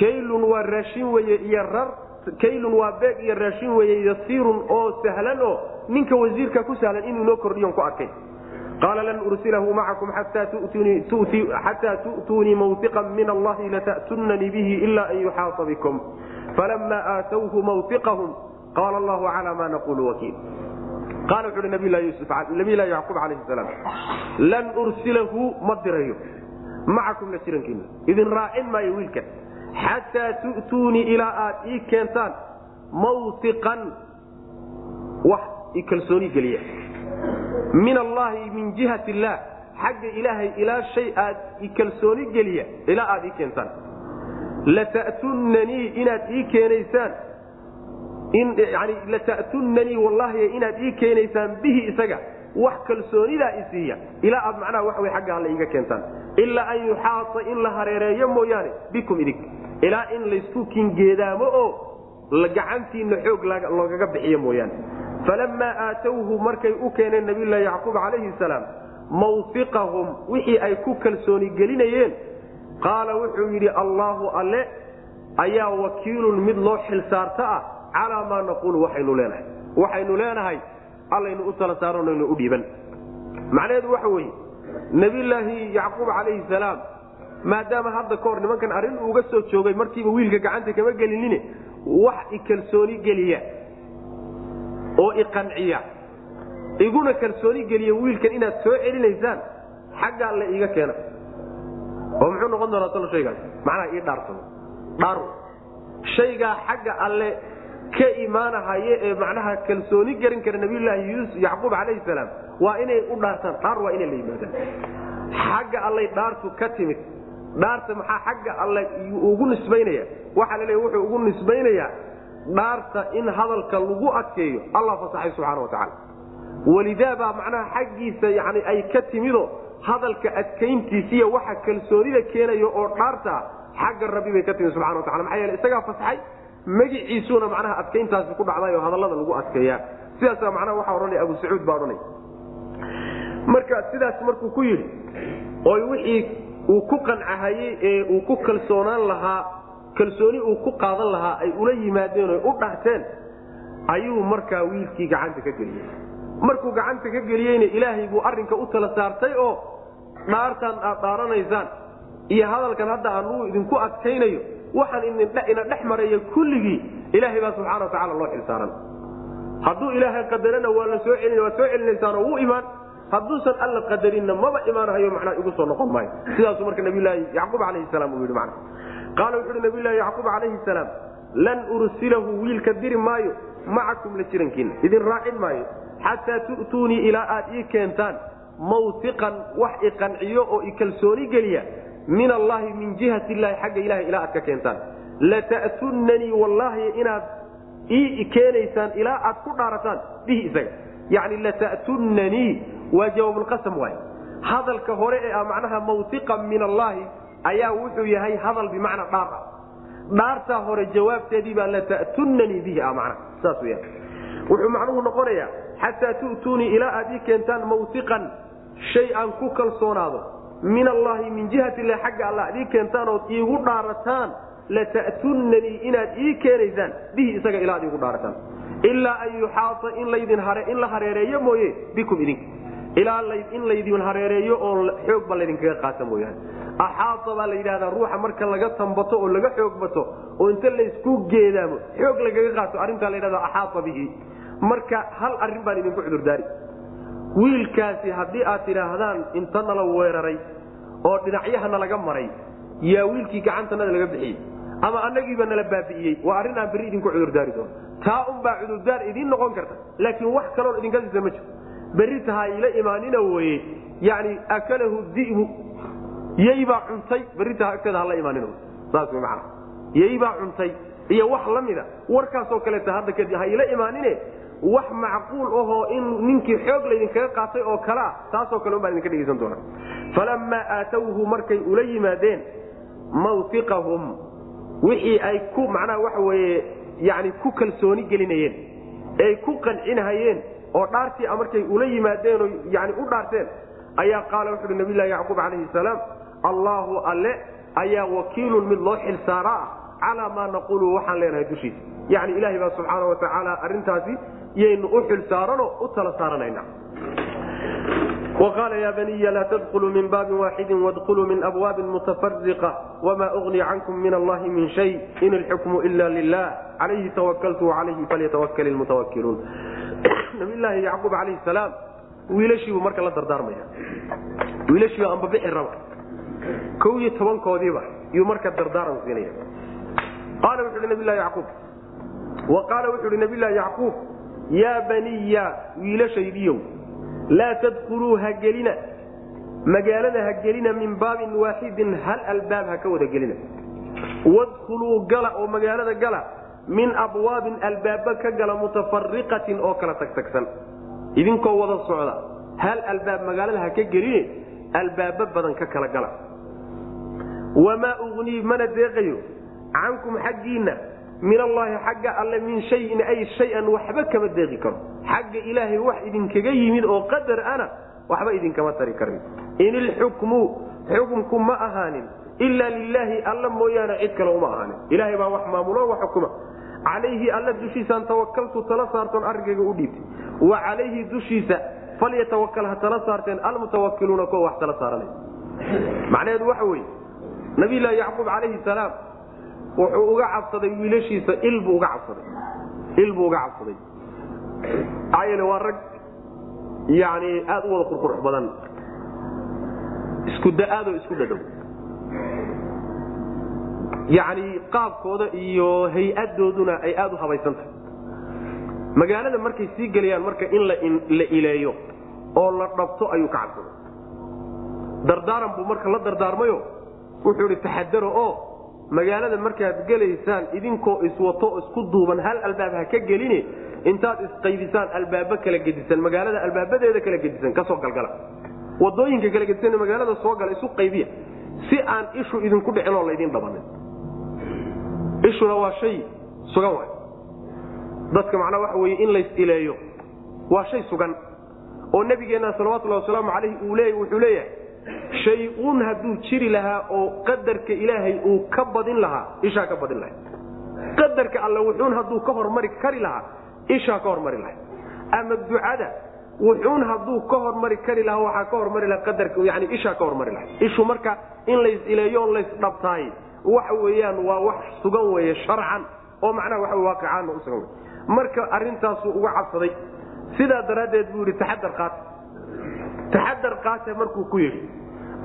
kaylun waa raashin weye iyo rar kaylun waa beeg iyo raashin weye yasiirun oo sahlan oo ninka wasiirka ku sahlan inuu noo kordhiyon ku arkay qaala lan ursilahu macakum xataa tu'tuunii mawtiqan min allahi lata'tunanii bihi ila an yuxaasa bikum falama aatawhu mawtiqahum qaala allahu cala ma naqulu wakiil qaala wuxu uhi nabiy lahi yacquub calayhi salaam lan ursilahu ma dirayo macakum la jirankiina idin raacin maayo wiilkan xataa tu'tuunii ilaa aad ii keentaan mawtiqan wax i kalsooni geliya min allahi min jihat illaah xagga ilaahay ilaa shay aad kalsooni geliya ilaa aad ii keentaan lata'tunanii inaad ii keenaysaan. Lata'tunanii wallahi inaad ii keenaysaan bihi isaga. Wax kalsoonidaa isiiya ilaa aad macnaha wax wey xagga alla iiga keentaan. Ilaa an yuxaasa in la hareereeyo mooyaane bikum idig. Ilaa in laysku kingeedaamo oo gacantiina xoog loogaga bixiyo mooyaane falamaa aatawhu markay u keeneen nabiylahi yacquub calayhi salaam mawfiqahum wixii ay ku kalsooni gelinayeen qaala wuxuu yidhi allaahu alle ayaa wakiilun mid loo xilsaarta ah calaa maa naquulu waxaynu leenahay waxaynu leenahay allaynu u tala saaranaynu u dhiiban macnaheedu waxa weeye nebillaahi yacquub calayhi salaam maadaama hadda ka hor nimankan arrin uuga soo joogay markiiba wiilka gacanta kama gelinine wax i kalsooni geliya oo iqanciya iguna kalsooni geliya wiilkan inaad soo celinaysaan xagga alle iiga keena. Oo muxuu noqon doonaa talo shaygaas macnaha ii dhaarsano dhaaro shaygaa xagga alle ka imaanahaye ee macnaha kalsooni garin kara nabiyulaahi yacquub calayhi salaam waa inay u dhaartaan. Dhaar waa inay la yimaadaan. Xagga allay dhaartu ka timid. Dhaarta maxaa xagga alle ugu nisbaynaya? Waxaa la leeya wuxuu ugu nisbaynayaa dhaarta in hadalka lagu adkeeyo allah fasaxay subxaana wa tacaala. Walidaabaa macnaha xaggiisa yani ay ka timido hadalka adkayntiisiiya waxa kalsoonida keenayo oo dhaarta xagga rabbi bay ka timid subxana wa tacala maxaa yeele isagaa fasaxay magiciisuuna macnaha adkayntaasi ku dhacday oo hadallada lagu adkeeyaa. Sidaasa macnaha waxaa odhanaya abu sacuud baa odhanaya. Marka sidaas markuu ku yidhi oy wixii uu ku qancahayey ee uu ku kalsoonaan lahaa kalsooni uu ku qaadan lahaa ay ula yimaadeen oy u dhaarteen ayuu markaa wiilkii gacanta ka geliyey. Markuu gacanta ka geliyeyna ilaahay buu arrinka u tala saartay oo dhaartan aad dhaaranaysaan iyo hadalkan hadda aanuu idinku adkaynayo waxaan ina dhex maraya kulligii ilaahay baa subxana wa tacala loo xilsaaran hadduu ilaahay qadarana waa la soo celin waad soo celinaysaanoo wuu imaan hadduusan alla qadarinna maba imaanahayo macnaa igu soo noqon maayo. Sidaasuu marka nabiyulaahi yacquub calayhi salaam uu yidhi macna qaala wuxu uhi nabiyulahi yacquub calayhi salaam lan ursilahu wiilka diri maayo macakum la jirankiina idin raacin maayo xataa tu'tuunii ilaa aad ii keentaan mawtiqan wax iqanciyo oo ikalsooni geliya min allahi min jihati illahi xagga ilahay ilaa aad ka keentaan. Lata'tunanii wallaahi inaad ii keenaysaan ilaa aad ku dhaarataan bihi isaga. Yani lata'tunanii waa jawaabulqasam waay hadalka hore ee ah macnaha mawtiqan min allahi ayaa wuxuu yahay hadal bimacnaa dhaar ah. Dhaartaa hore jawaabteedii baa lata'tunanii bihi ah macnaha saas weyaan wuxuu macnuhu noqonayaa xataa tu'tuunii ilaa aad ii keentaan mawtiqan shay aan ku kalsoonaado. Min allahi min jihati illahi xagga alla ad ii keentaan ood iigu dhaarataan lata'tunanii inaad ii keenaysaan bihi isaga ilaa ad iigu dhaarataan. Ilaa an yuxaata in laydin in la hareereeyo mooye bikum idinka ilaa in laydin hareereeyo oo xoogba laydinkaga qaata mooyaane. Axaata baa la yidhahdaa ruuxa marka laga tambato oo laga xoog bato oo inta laysku geedaamo xoog lagaga qaato. Arrintaa la ydhahda axaata bihi marka hal arrin baan idinku cudurdaari. Wiilkaasi haddii aad tidhaahdaan inta nala weeraray oo dhinacyahana laga maray yaa wiilkii gacantanada laga bixiyey ama annagiiba nala baabi'iyey waa arrin aan berri idinku cudurdaari doono taa unbaa cudurdaar idiin noqon karta laakiin wax kaloon idinka siisa ma jiro berri taha ila imaanina weye yani akalahu di'bu yaybaa cuntay berritaha agteeda hala imaanin saas w mana yaybaa cuntay iyo wax la mida. Warkaasoo kaleeta hadda kadib ha ila imaanine wax macquul ahoo in ninkii xoog laydinkaga qaatay oo kalea taasoo kale un baan idinka dhegeysan doona falammaa aatawhu markay ula yimaadeen mawtiqahum wixii ay ku macnaha waxa weeye yani ku kalsooni gelinayeen ay ku qancinhayeen oo dhaartii markay ula yimaadeen oo yani u dhaarteen ayaa qaala wuxuui nabiylahi yacquub calayhi salaam allaahu alle ayaa wakiilun mid loo xilsaara ah calaa maa naquulu waxaan leenahay dushiisa. Yani ilahay baa subxaana wa tacaala arrintaasi yaynu u xilsaaranoo u tala saaranayna. Qaala ya baniya laa tadkuluu min baabin waaxidi wadkuluu min abwaabin mutafariqa wmaa ugni cankum min allahi min shay in ilxukmu ila lilah alayhi twakaltu alayhi falyatwakl mutawakilun nabilaahi yacquub alayh salaam wiilashiibuu marka la dardaarmaya wiilashiiba amba bixi raba ko iyo tobankoodiiba yuu marka dardaaran siinaya qaala wuxuu hi nabilahi yacquub wa qaala wuxuu hi nabilahi yacquub yaa baniya wiilashaydiiyow laa tadkuluu ha gelina magaalada ha gelina min baabin waaxidin hal albaab ha ka wada gelina wadkuluu gala oo magaalada gala min abwaabin albaaba ka gala mutafariqatin oo kala tagtagsan. Idinkoo wada socda hal albaab magaalada ha ka geline albaaba badan ka kala gala. Wamaa ugnii mana deeqayo. Cankum xaggiinna min allaahi xagga alle min shayin ay shayan waxba kama deeqi karo. Xagga ilaahay wax idinkaga yimid oo qadar ana waxba idinkama tari karin. In ilxukmu xukumku ma ahaanin ilaa lilaahi alla mooyaane cid kale uma ahaanin. Ilaahay baa wax maamulo wax xukuma. Calayhi alla dushiisaan tawakaltu tala saartoon arrinkayga u dhiibtay. Wa calayhi dushiisa falyatawakal ha tala saarteen almutawakiluuna kuwa wax tala saaranay. Macnaheedu waxa weye nabilaahi yacquub calayhi salaam wuxuu uga cabsaday wiilashiisa ilbuu uga cabsaday. Ilbuu uga cabsaday. Yeele waa rag yani aada u wada qurqurux badan. Isku da'aadoo isku dhadhow yani qaabkooda iyo hay'adooduna ay aada u habaysantahay. Magaalada markay sii gelayaan marka in la ileeyo oo la dhabto ayuu ka cabsaday dardaaran buu marka la dardaarmayo wuxuu ihi taxadaro oo magaalada markaad gelaysaan idinkoo iswato isku duuban hal albaab ha ka geline intaad isqaydisaan albaabo kala gedisan magaalada albaabadeeda kala gedisan ka soo galgala. Wadooyinka kala gedisan magaalada soo gala isu qaydiya si aan ishu idinku dhicin oo laydin dhabanin. Ishuna waa shay sugan waay. Dadka macnaa waxa weye in lays ileeyo waa shay sugan oo nabigeenna salawatullahi wasalaamu calayhi uu leey wuxuu leeyahay shay-un hadduu jiri lahaa oo qadarka ilaahay uu ka badin lahaa ishaa ka badin lahay qadarka alle wuxuun hadduu ka hormari kari lahaa ishaa ka hormari lahay ama ducada wuxuun hadduu ka hormari kari lahaa waxaa ka hormari laha qadarka yani ishaa ka hormari lahay ishu marka in lays ileeyo on lays dhabtaay waxa weeyaan waa wax sugan weeye sharcan oo macnaha waxa waaqicaanna u sugan wey marka arrintaasuu uga cabsaday sidaa daraaddeed buu yidhi taxadar qaata taxadar qaata markuu ku yidhi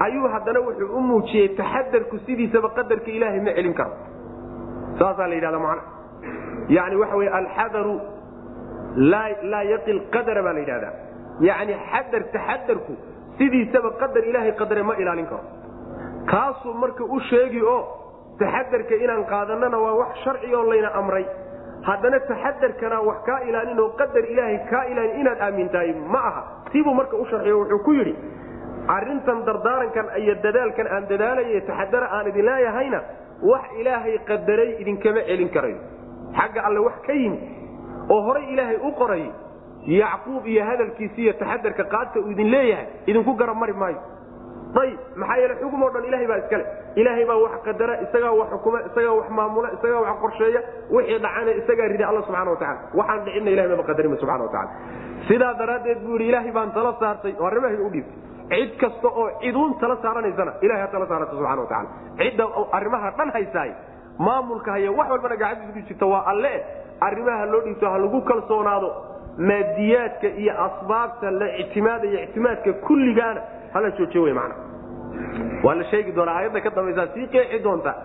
ayuu haddana wuxuu u muujiyey taxadarku sidiisaba qadarka ilaahay ma celin karo. Saasaa la yidhahda macna yani waxa wey alxadaru laa yaqi lqadara baa la yani xadar taxadarku sidiisaba qadar ilaahay qadare ma ilaalin karo kaasuu marka u sheegi oo taxadarka inaan qaadanana waa wax sharci oo layna amray haddana taxadarkana wax kaa ilaalin oo qadar ilaahay kaa ilaalin inaad aamintahay ma aha sibuu marka u sharciyo wuxuu ku yidhi arintan dardaarankan iyo dadaalkan aan dadaalaya taxadara aan idin leeyahayna wax ilaahay qadaray idinkama celin karayo xagga alle wax ka yimi oo horay ilaahay u qoray yacquub iyo hadalkiisi iyo taxadarka qaadka uu idin leeyahay idinku garab mari maayo. Ayib maxaa yeele xugum oo dhan ilahay baa iskale. Ilaahay baa wax qadara isagaa wax xukuma isagaa wax maamula isagaa wax qorsheeya wixii dhacana isagaa rida alla subxana watacala waxaan dhicinna ilahay maba qadarima subxana watacala sidaa daraaddeed buu yidhi ilaahay baan tala saartay. Oo arrimahay u dhiibtay. Cid kasta oo ciduun tala saaranaysana ilahay ha tala saarata subxana watacala cidda arrimaha dhan haysaay maamulka haya wax walbana gacantiisa ku jirta. Waa alle arrimaha loo dhiibto ha lagu kalsoonaado. Maadiyaadka iyo asbaabta la ictimaadaya ictimaadka kulligaana hala joojiyo wey macna. Waa la sheegi doonaa aayadda ka dambaysaa sii qeexi doonta.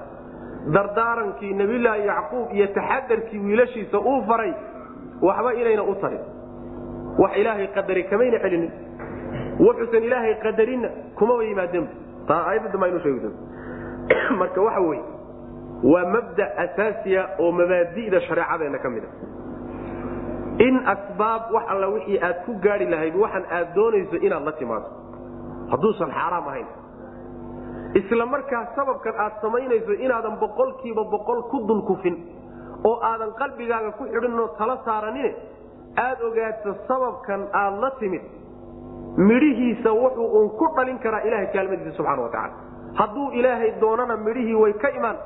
Dardaarankii nabiyullaahi yacquub iyo taxadarkii wiilashiisa uu faray waxba inayna u tarin. Wax ilaahay qadari kamayna celinin. Wuxuusan ilaahay qadarinna kumaba yimaadeenba taa aayadda dambe aynu sheegi doonta marka waxa weye waa mabda asaasiya oo mabaadi'da shareecadeenna ka mid a. In asbaab wax alla wixii aad ku gaari lahayd waxan aad doonayso inaad la timaado hadduusan xaaraam ahayn. Isla markaa sababkan aad samaynayso inaadan boqolkiiba boqol ku dulkufin oo aadan qalbigaaga ku xidhinoo tala saaranine aad ogaato sababkan aad la timid midhihiisa wuxuu uun ku dhalin karaa ilahay kaalmadiisa subxana watacaala hadduu ilaahay doonana midhihii way ka imaan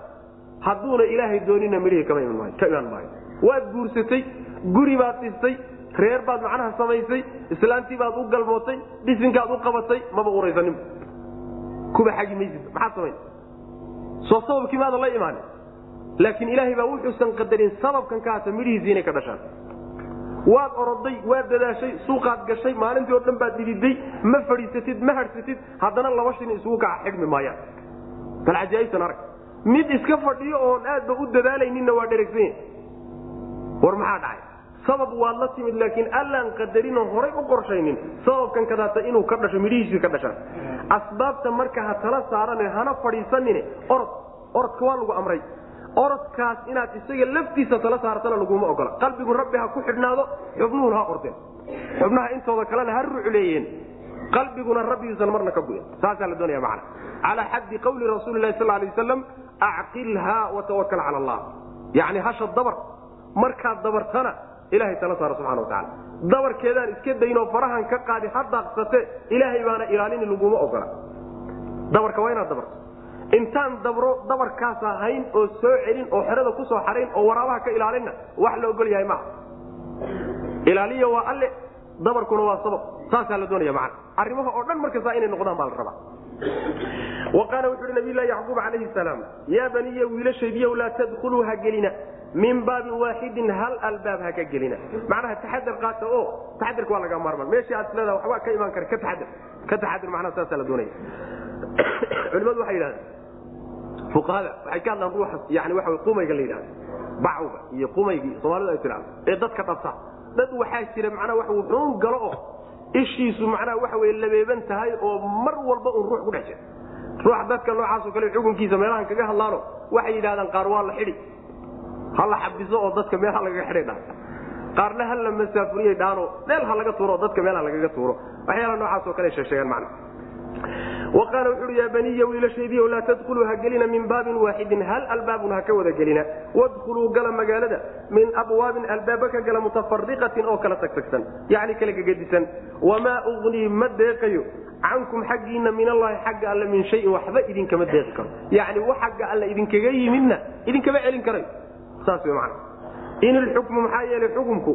hadduuna ilaahay doonina midhihii ka imaan maayo. Waad guursatay guri baad dhistay reer baad macnaha samaysay islaantii baad u galmootay dhisinkaad u qabatay maba uraysaninba kuba xagi maysid maxaad samayn soo sababkii maadan la imaanin laakiin ilaahay baa wuxuusan qadarin sababkan ka hata midhihiisi inay ka dhashaan. Waad oroday waad dadaashay suuqaad gashay maalintii oo dhan baad dhididay ma fadhiisatid ma hadhsatid haddana laba shin isugu kaca xidhmi maayaan. Bal cajaa'ibtan arag mid iska fadhiyo oon aadba u dadaalayninna waa dheregsanya war maxaa dhacay? Sabab waad la timid laakiin allaan qadarinoo horay u qorshaynin. Sababkan kadaata inuu ka dhasho midhihiisii ka dhashaan asbaabta marka ha tala saarane hana fadhiisanine orod orodka waa lagu amray. Orodkaas inaad isaga laftiisa tala saartana laguma ogola. Qalbigu rabbi ha ku xidhnaado xubnuhuna ha ordeen xubnaha intooda kalena ha rucleeyeen. Qalbiguna rabbigiisan marna ka guyen saasaa la doonaya macana calaa xaddi qawli rasuuli lahi sal lay waslam acqilha watawakal cala allah yacni hasha dabar markaad dabartana ilahay tala saara subxana watacaala dabarkeedaan iska daynoo farahan ka qaadi ha daaqsate ilaahay baana ilaalini laguma ogola dabarka waa inaad dabarto intaan dabro dabarkaasa hayn oo soo celin oo xerada ku soo xarayn oo waraabaha ka ilaalinna wax la ogol yahay maaha ilaaliya waa alle dabarkuna waa sabab saasaa la doonaya macana arrimaha oo dhan markasta inay noqdaan baa la rabaa wa qaala wuxu uhi nabiylahi yacquub calayhi salaam yaa baniya wiilashaydiyow laa tadkuluu ha gelina min baabin waaxidin hal albaab ha ka gelina macnaha taxadar qaata oo taxadarka waa laga maarmaan meeshii aad isleedaha waxbaa ka imaan kara ka taxadar ka taxadar macnaha saasaa la doonaya culimadu waxay yidhahdeen fuqahada waxay ka hadlaan ruuxa yani waxa way qumayga la yidhahda bacwga iyo qumaygii soomaalidu ay tidhahdo ee dadka dhabta dad waxaa jira macnaha wax wuxuun galo oo ishiisu macnaha waxa wey labeeban tahay oo mar walba un ruux ku dhex jira ruux dadka noocaasoo kale xukunkiisa meelahan kaga hadlaano waxay yidhahdaan qaar waa la xidhi. Ha la xabiso oo dadka meel ha lagaga xidhay dhaan. Qaarna ha la masaafuriyey dhaano. Meel ha laga tuuro dadka meel ha lagaga tuuro. Waxyaala noocaasoo kale sheegsheegaan macna. Qaala wuxu uhi yaa baniya wiilashaydiiyo laa tadkuluu ha gelina min baabin waaxidin hal albaabun ha ka wada gelina. Wadkuluu gala magaalada min abwaabin albaaba ka gala mutafariqatin oo kala tagtagsan. Yani kala gegedisan wamaa ugnii ma deeqayo cankum xaggiina min allahi xagga alle min shayin waxba idinkama deeqi karo. Yani wax xagga alle idinkaga yimidna idinkama celin karayo saas w man in ilxukmu maxaa yeelay xukumku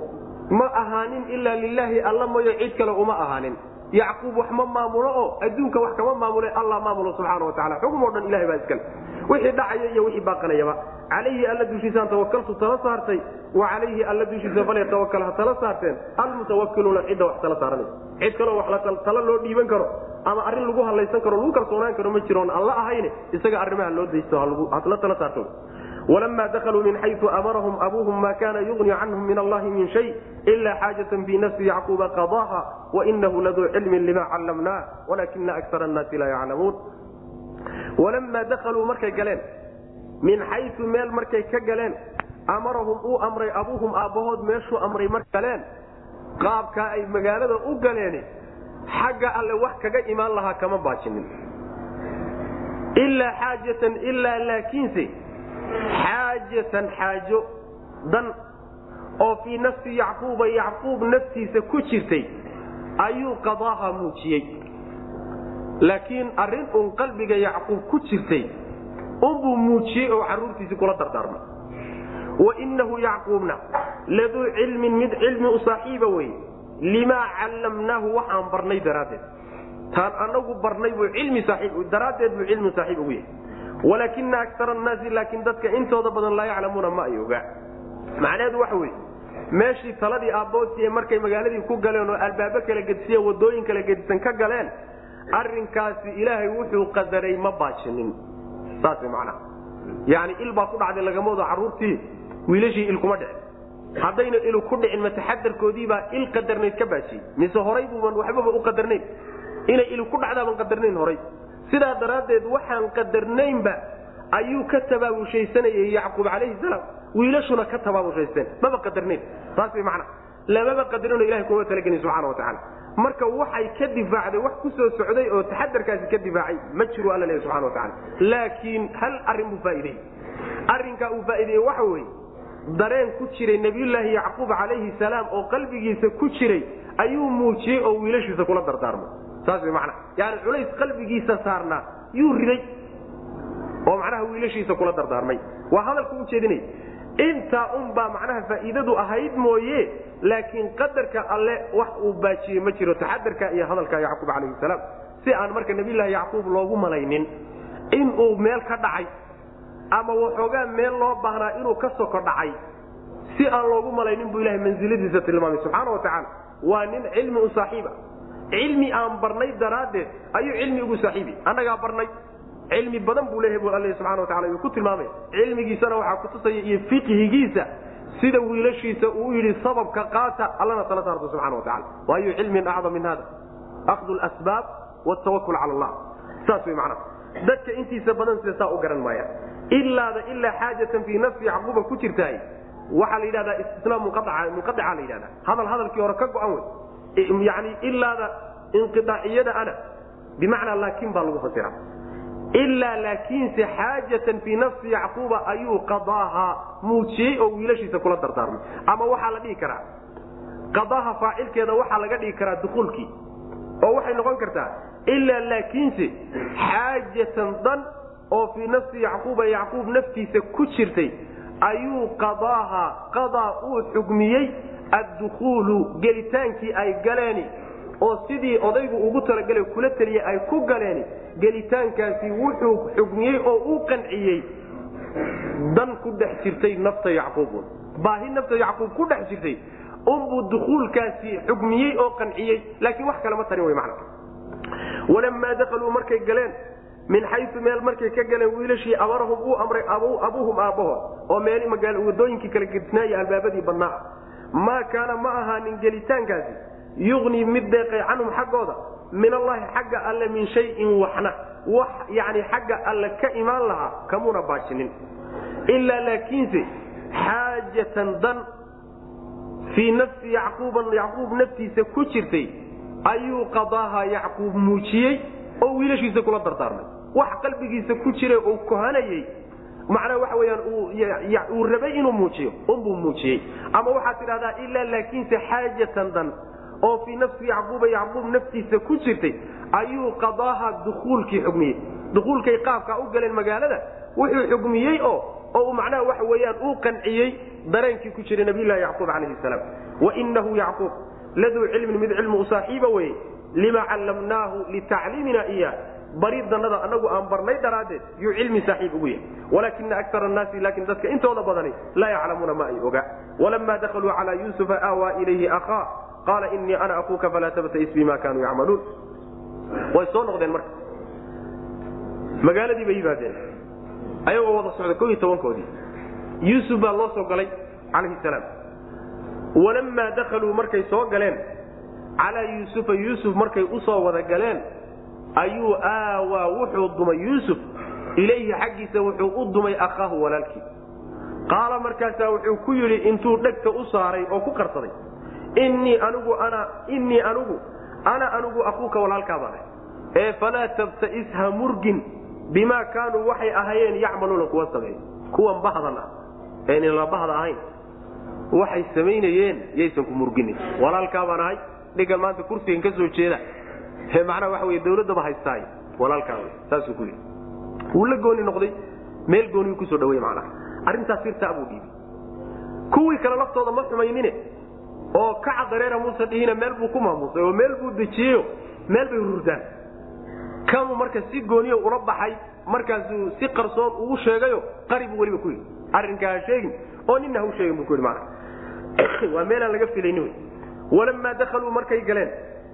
ma ahaanin ilaa lilaahi alla mooyo cid kale uma ahaanin. Yacquub wax ma maamulo oo adduunka wax kama maamule allah maamulo subxaana wataala xugum oo dhan ilahay baa iskale wixii dhacaya iyo wixii baaqanayaba calayhi alla dushiisaan tawakaltu tala saartay wa calayhi alla dushiisa falyatawakal ha tala saarteen almutawakiluuna cidda wax tala saaranaysa cid kaloo wax tala loo dhiiban karo ama arrin lagu hadlaysan karo lagu kalsoonaan karo ma jiroon alla ahayne isaga arrimaha loo daysto hala tala saarto. Walama dakaluu min xayu amarahum abuuhum ma kana yugni canhum min allahi min shay ila xaajatan fi nafsi yacquuba qadaha wainahu laduu cilmin lima callamnah walakina akara annaasi laa yaclamuun. Walamaa dakaluu markay galeen min xayu meel markay ka galeen amarahum uu amray abuuhum aabbahood meeshuu amray mar galeen qaabkaa ay magaalada u galeen xagga alle wax kaga imaan lahaa kama baajinin ilaa xaajatan ilaa laakiinse xaajatan xaajo dan oo fii nafsi yacquuba yacquub naftiisa ku jirtay ayuu qadaaha muujiyey. Laakiin arrin uun qalbiga yacquub ku jirtay unbuu muujiyey oo carruurtiisii kula dardaarmay wainahu yacquubna laduu cilmin mid cilmi u saaxiiba weye limaa callamnaahu waxaan barnay daraaddeed. Taan anagu barnay buu cilmi daraaddeed buu cilmi saaxiib ugu yahay. Walaakina akara annaasi laakiin dadka intooda badan laa yaclamuuna ma ay ogaa. Macnaheedu waxa weye meeshii taladii aabboosiye markay magaaladii ku galeen oo albaabo kala gedisiye wadooyin kala gedisan ka galeen arinkaasi ilaahay wuxuu qadaray ma baajinin yani il baa ku dhacday lagama wado carruurtii wiilashii il kuma dhicin haddayna ilu ku dhicin mataxadarkoodiibaa il qadarnayd ka baajiyey mise horay buuban waxbaba u qadarnayn inay ilu ku dhacdaaban qadarnayn horay. Sidaa daraaddeed waxaan qadarnaynba ayuu ka tabaabushaysanayay yacquub calayhi salaam. Wiilashuna ka tabaabushaysten. Maba qadarnayn saas way macna. Lamaba qadarino ilahay kuma talagelin subxana wa tacaala marka waxay ka difaacday wax ku soo socday oo taxadarkaasi ka difaacay ma jiro alla leeyahy subxana wa tacala laakiin hal arrin buu faa'iideyey arrinkaa uu faa'iideeyey waxa weeye dareen ku jiray nabiyullaahi yacquub calayhi salaam oo qalbigiisa ku jiray ayuu muujiyey oo wiilashiisa kula dardaarmay saas way macnaha yani culays qalbigiisa saarnaa yuu riday oo macnaha wiilashiisa kula dardaarmay. Waa hadalku u jeedinay intaa unbaa macnaha faa'iidadu ahayd mooye laakiin qadarka alle wax uu baajiyey ma jiro. Taxadarka iyo hadalka yacquub calayhi salaam. Si aan marka nabiyullaahi yacquub loogu malaynin inuu meel ka dhacay ama waxoogaa meel loo baahnaa inuu ka soko dhacay si aan loogu malaynin buu ilahay mansiladiisa tilmaamay. Subxaana wa tacaala waa nin cilmi u saaxiiba cilmi aan barnay daraaddeed ayuu cilmi ugu saaxiibi annagaa barnay cilmi badan buu leeyahay bu alle subxana wa tacala uu ku tilmaamaya cilmigiisana waxaa kutusaya iyo fiqhigiisa sida wiilashiisa uu yidhi sababka qaata allana tala saarto subxana wa tacala waayu cilmin acdam min hada akhdu lasbaab wtawakul cala allah. Saas way macnaha. Dadka intiisa badan sida saa u garan maaya ilaada ilaa xaajatan fii nafsi yacquuba ku jirtaay. Waxaa la yidhahdaa istisnaa munqaica la yidhahda hadal hadalkii hore ka go-an wey. Yani ilaada inqiaaciyada ana. Bimacnaa laakin baa lagu fasira ilaa laakiinse xaajatan fii nafsi yacquuba ayuu qadaaha muujiyey oo wiilashiisa kula dardaarmay ama waxaa la dhihi karaa qadaaha faacilkeeda waxaa laga dhigi karaa dukuulkii oo waxay noqon kartaa ilaa laakiinse xaajatan dan oo fii nafsi yacquuba yacquub naftiisa ku jirtay ayuu qadaaha qadaa uu xugmiyey addukuulu gelitaankii ay galeeni oo sidii odaygu ugu talagelay kula teliyey ay ku galeeni gelitaankaasi wuxuu xugmiyey oo uu qanciyey. Dan ku dhex jirtay nafta yacquub. Baahi nafta yacquub ku dhex jirtay. Unbuu dukuulkaasi xugmiyey oo qanciyey. Laakiin wax kale ma tarin wy man walamaa dakaluu markay galeen min xayu meel markay ka galeen wiilashii amarahum uu amray abuuhum aabbahood oo meel wadooyinkii kala gedisnaayo albaabadii badnaa maa kaana ma ahaanin gelitaankaasi yugnii mid deeqay canhum xaggooda. Min allahi xagga alle min shayin waxna. Wax yani xagga alle ka imaan lahaa kamuna baajinin. Ilaa laakiinse xaajatan dan fii nafsi yacquuban yacquub naftiisa ku jirtay ayuu qadaaha yacquub muujiyey oo wiilashiisa kula dardaarmay. Wax qalbigiisa ku jira uu kohanayey. Macnaa waxa weyaan uu rabay inuu muujiyo unbuu muujiyey. Ama waxaad tidhahdaa ilaa laakiinse xaajatan dan oo fii nafsi yacquuba yacquub naftiisa ku jirtay ayuu qadaaha dukuulkii xugmiyey. Dukuulkay qaabkaa u galeen magaalada wuxuu xugmiyey oo oo macnaha waxa weyaan uu qanciyey dareenkii ku jiray nabiylahi yacquub calayhi salaam. Wainahu yacquub laduu cilmin mid cilmi u saaxiiba weye lima callamnaahu litacliimina iya. Baridannada anagu aan barnay daraaddeed yuu cilmi saaxiib ugu yahay. Walaakina akar annaasi laakiin dadka intooda badani laa yaclamuuna ma ay oga. Walama dakaluu calaa yuusufa aawaa ilayhi akhaa qaala inii ana akuuka falaa tabtais bima kaanuu yacmaluun. Way soo noqdeen marka. Magaaladii bay yimaadeen. Ayagoo wada socda ko tobankoodii. Yuusuf baa loo soo galay calayhi salaam. Walamaa dakaluu markay soo galeen calaa yuusufa yuusuf markay u soo wada galeen ayuu aawaa wuxuu dumay yuusuf. Ilayhi xaggiisa wuxuu u dumay akhaahu walaalkii. Qaala markaasaa wuxuu ku yidhi intuu dhegta u saaray oo ku qarsaday innii anigu innii anigu ana anigu akuuka walaalkaabaan ee falaa tabtais ha murgin bimaa kaanuu waxay ahaayeen yacmaluuna kuwa sameey kuwan bahdan ah. La bahda ahayn. Waxay samaynayeen yaysan ku murginin. Walaalkaabaan ahay. Dhigan maanta kursigan ka soo jeeda. Macnaha waxa wey dawladdaba haystaay. Walaalkaaba saasuu ku yidhi. Wuu la gooni noqday. Meel gooniyuu ku soo dhawey macnaha. Arrintaas sirtaa buu dhiibay kuwii kale laftooda ma xumaynine oo kaca dareera muusa dhihina meel buu ku maamuusay oo meel buu dejiyeyo meel bay rurdaan kanuu marka si gooniyo ula baxay markaasuu si qarsoon ugu sheegayo qari buu weliba ku yidhi. Arrinkaa sheegin oo nina ha u sheegin buu ku yidhi macnaha waa meelaan laga filayni wey. Walamaa dakaluu markay galeen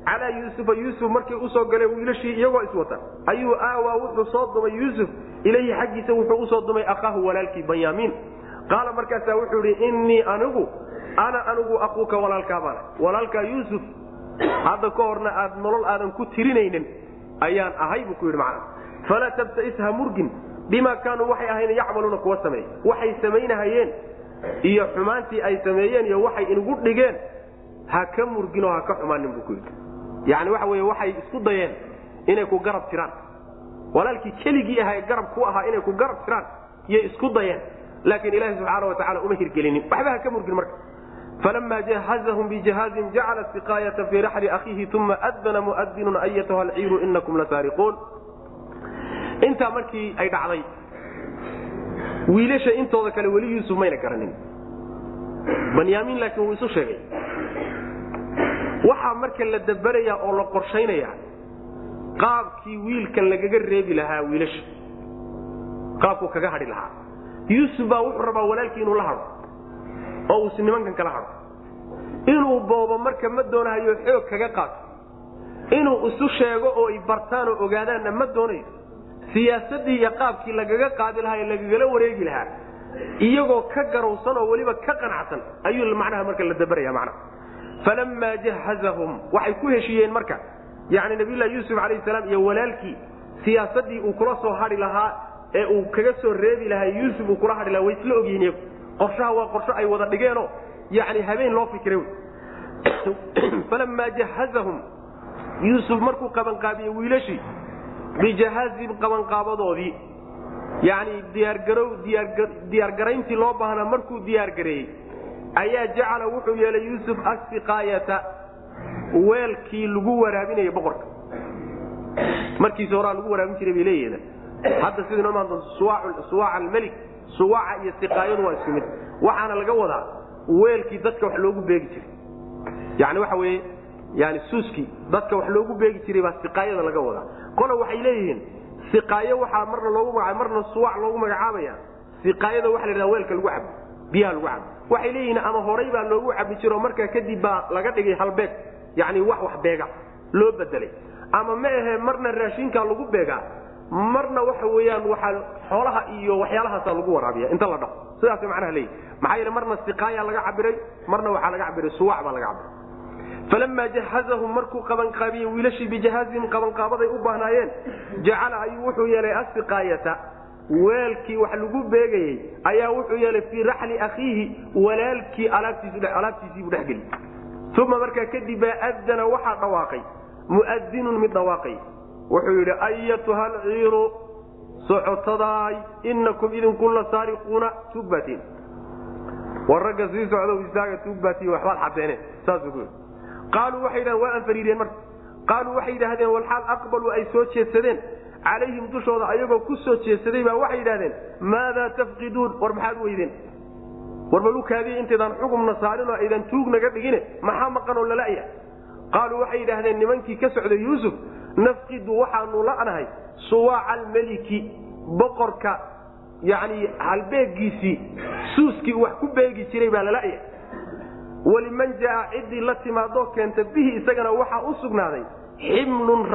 calaa yuusufa yuusuf markay u soo galeen wiilashii iyagoo iswata ayuu aawaa wuxuu soo dumay yuusuf ilayhi xaggiisa wuxuu u soo dumay akhaahu walaalkii banyaamiin. Qaala markaasaa wuxuu idhi innii anigu ana anigu akuuka walaalkaabaana walaalkaa yuusuf hadda ka horna aad nolol aadan ku tirinaynin ayaan ahay buu ku yidhi macna. Falaa tabtais ha murgin bimaa kaanuu waxay ahayn yacmaluuna kuwa sameey waxay samaynahayeen iyo xumaantii ay sameeyeen iyo waxay inugu dhigeen ha ka murginoo ha ka xumaanin buu ku yidhi. Yani waxa wey waxay isku dayeen inay ku garab tiraan. Walaalkii keligii ahaa ee garab ku ahaa inay ku garab tiraan yay isku dayeen. Laakiin ilaahi subxaana watacaala uma hirgelinin. Waxba ha ka murgin marka falama jahazahum bijahaazin jacala siqaayata fii raxli akhiihi uma adana muadinun ayatuha alciiru inakum lasaariquun intaa markii ay dhacday wiilasha intooda kale weli yuusuf mayna garanin banyaamiin laakiin wuu isu sheegay waxaa marka la dabaraya oo la qorshaynaya qaabkii wiilkan lagaga reebi lahaa wiilasha qaabkuu kaga hadhi lahaa yuusuf baa wuxuu rabaa walaalkii inuu la hadho oo uusi nimankan kala hadho inuu boobo marka ma doonahayo xoog kaga qaato inuu isu sheego oo ay bartaan oo ogaadaanna ma doonayo. Siyaasadii iyo qaabkii lagaga qaadi lahaa ee lagagala wareegi lahaa iyagoo ka garowsan oo weliba ka qanacsan ayuu macnaha marka la dabaraya macnaha falamaa jahazahum waxay ku heshiiyeen marka yani nabiylahi yuusuf alayh salaam iyo walaalkii siyaasadii uu kula soo hadhi lahaa ee uu kaga soo reebi lahaa yuusuf uu kula hadhi lahaa way isla ogyihiin iyagu qorshaha waa qorsho ay wada dhigeenoo yani habeen loo fikiray falamaa jahazahum yuusuf markuu qabanqaabiye wiilashii bijahaazihim qabanqaabadoodii yani diyaargarow diyaargarayntii loo baahnaa markuu diyaargareeyey ayaa jacala wuxuu yeelay yuusuf asiqaayata weelkii lagu waraabinaya boqorka. Markiisa horaa lagu waraabin jiray bay leeyihiin. Hadda sidii noo doonto suwaac almelik suwaaca iyo siqaayadu waa isku mid. Waxaana laga wadaa weelkii dadka wax loogu beegi jiray. Yani waxa weye yani suuskii dadka wax loogu beegi jiray baa siqaayada laga wadaa. Qola waxay leeyihiin siqaayo waxaa marna loogu maga marna suwaac loogu magacaabaya siqaayada waxa la yidhahda weelka lagu cabo biyaha lagu cabo waxay leeyihiin ama horay baa loogu cabi jiro markaa kadib baa laga dhigay halbeeg yani wax wax beega loo bedelay. Ama ma ahe marna raashinkaa lagu beegaa marna waxa weyaan waaa xoolaha iyo waxyaalahaasa lagu waraabiya inta la dhao sidaas macnaha leeyihi maxaa yeele marna siqaaya laga cabiray marna waxaa laga cabiray suwac baa laga cabiray falamaa jahazahum markuu qabanqaabiyey wiilashii bijahaazihim qabanqaabaday u baahnaayeen jacala ayuu wuxuu yeelay asiqaayata weelkii wax lagu beegayey ayaa wuxuu yeelay fii raxli akhiihi walaalkii alaabtiisiibuu dhexgeli uma markaa kadib baa adana waxaa dhawaaqay. Muadinun mid dhawaaqay wuxuu yidhi ayatuha alciiru socotadaay inakum idinku la saariquuna tuugbaatiin war ragga sii socdo istaaga tuugbaatiin waxbaad xateene saasuu yidhi. Qaaluu waxay yidhahdeen waa anfariireen marka. Qaaluu waxay yidhahdeen walxaal aqbaluu ay soo jeedsadeen calayhim dushooda ayagoo ku soo jeedsaday baa waxay yidhahdeen maadaa tafqiduun? War maxaad weydeen? War balukaadiya intaydaan xugumna saarin oo aydan tuug naga dhigine? Maxaa maqan oo lala'ya qaaluu waxay yidhaahdeen nimankii ka socday yuusuf nafqidu waxaanu la'nahay suwaaca almeliki boqorka yani halbeegiisii suuskii wax ku beegi jiray baa lalaya waliman jaa ciddii la timaadoo keenta bihi isagana waxaa u sugnaaday ximlun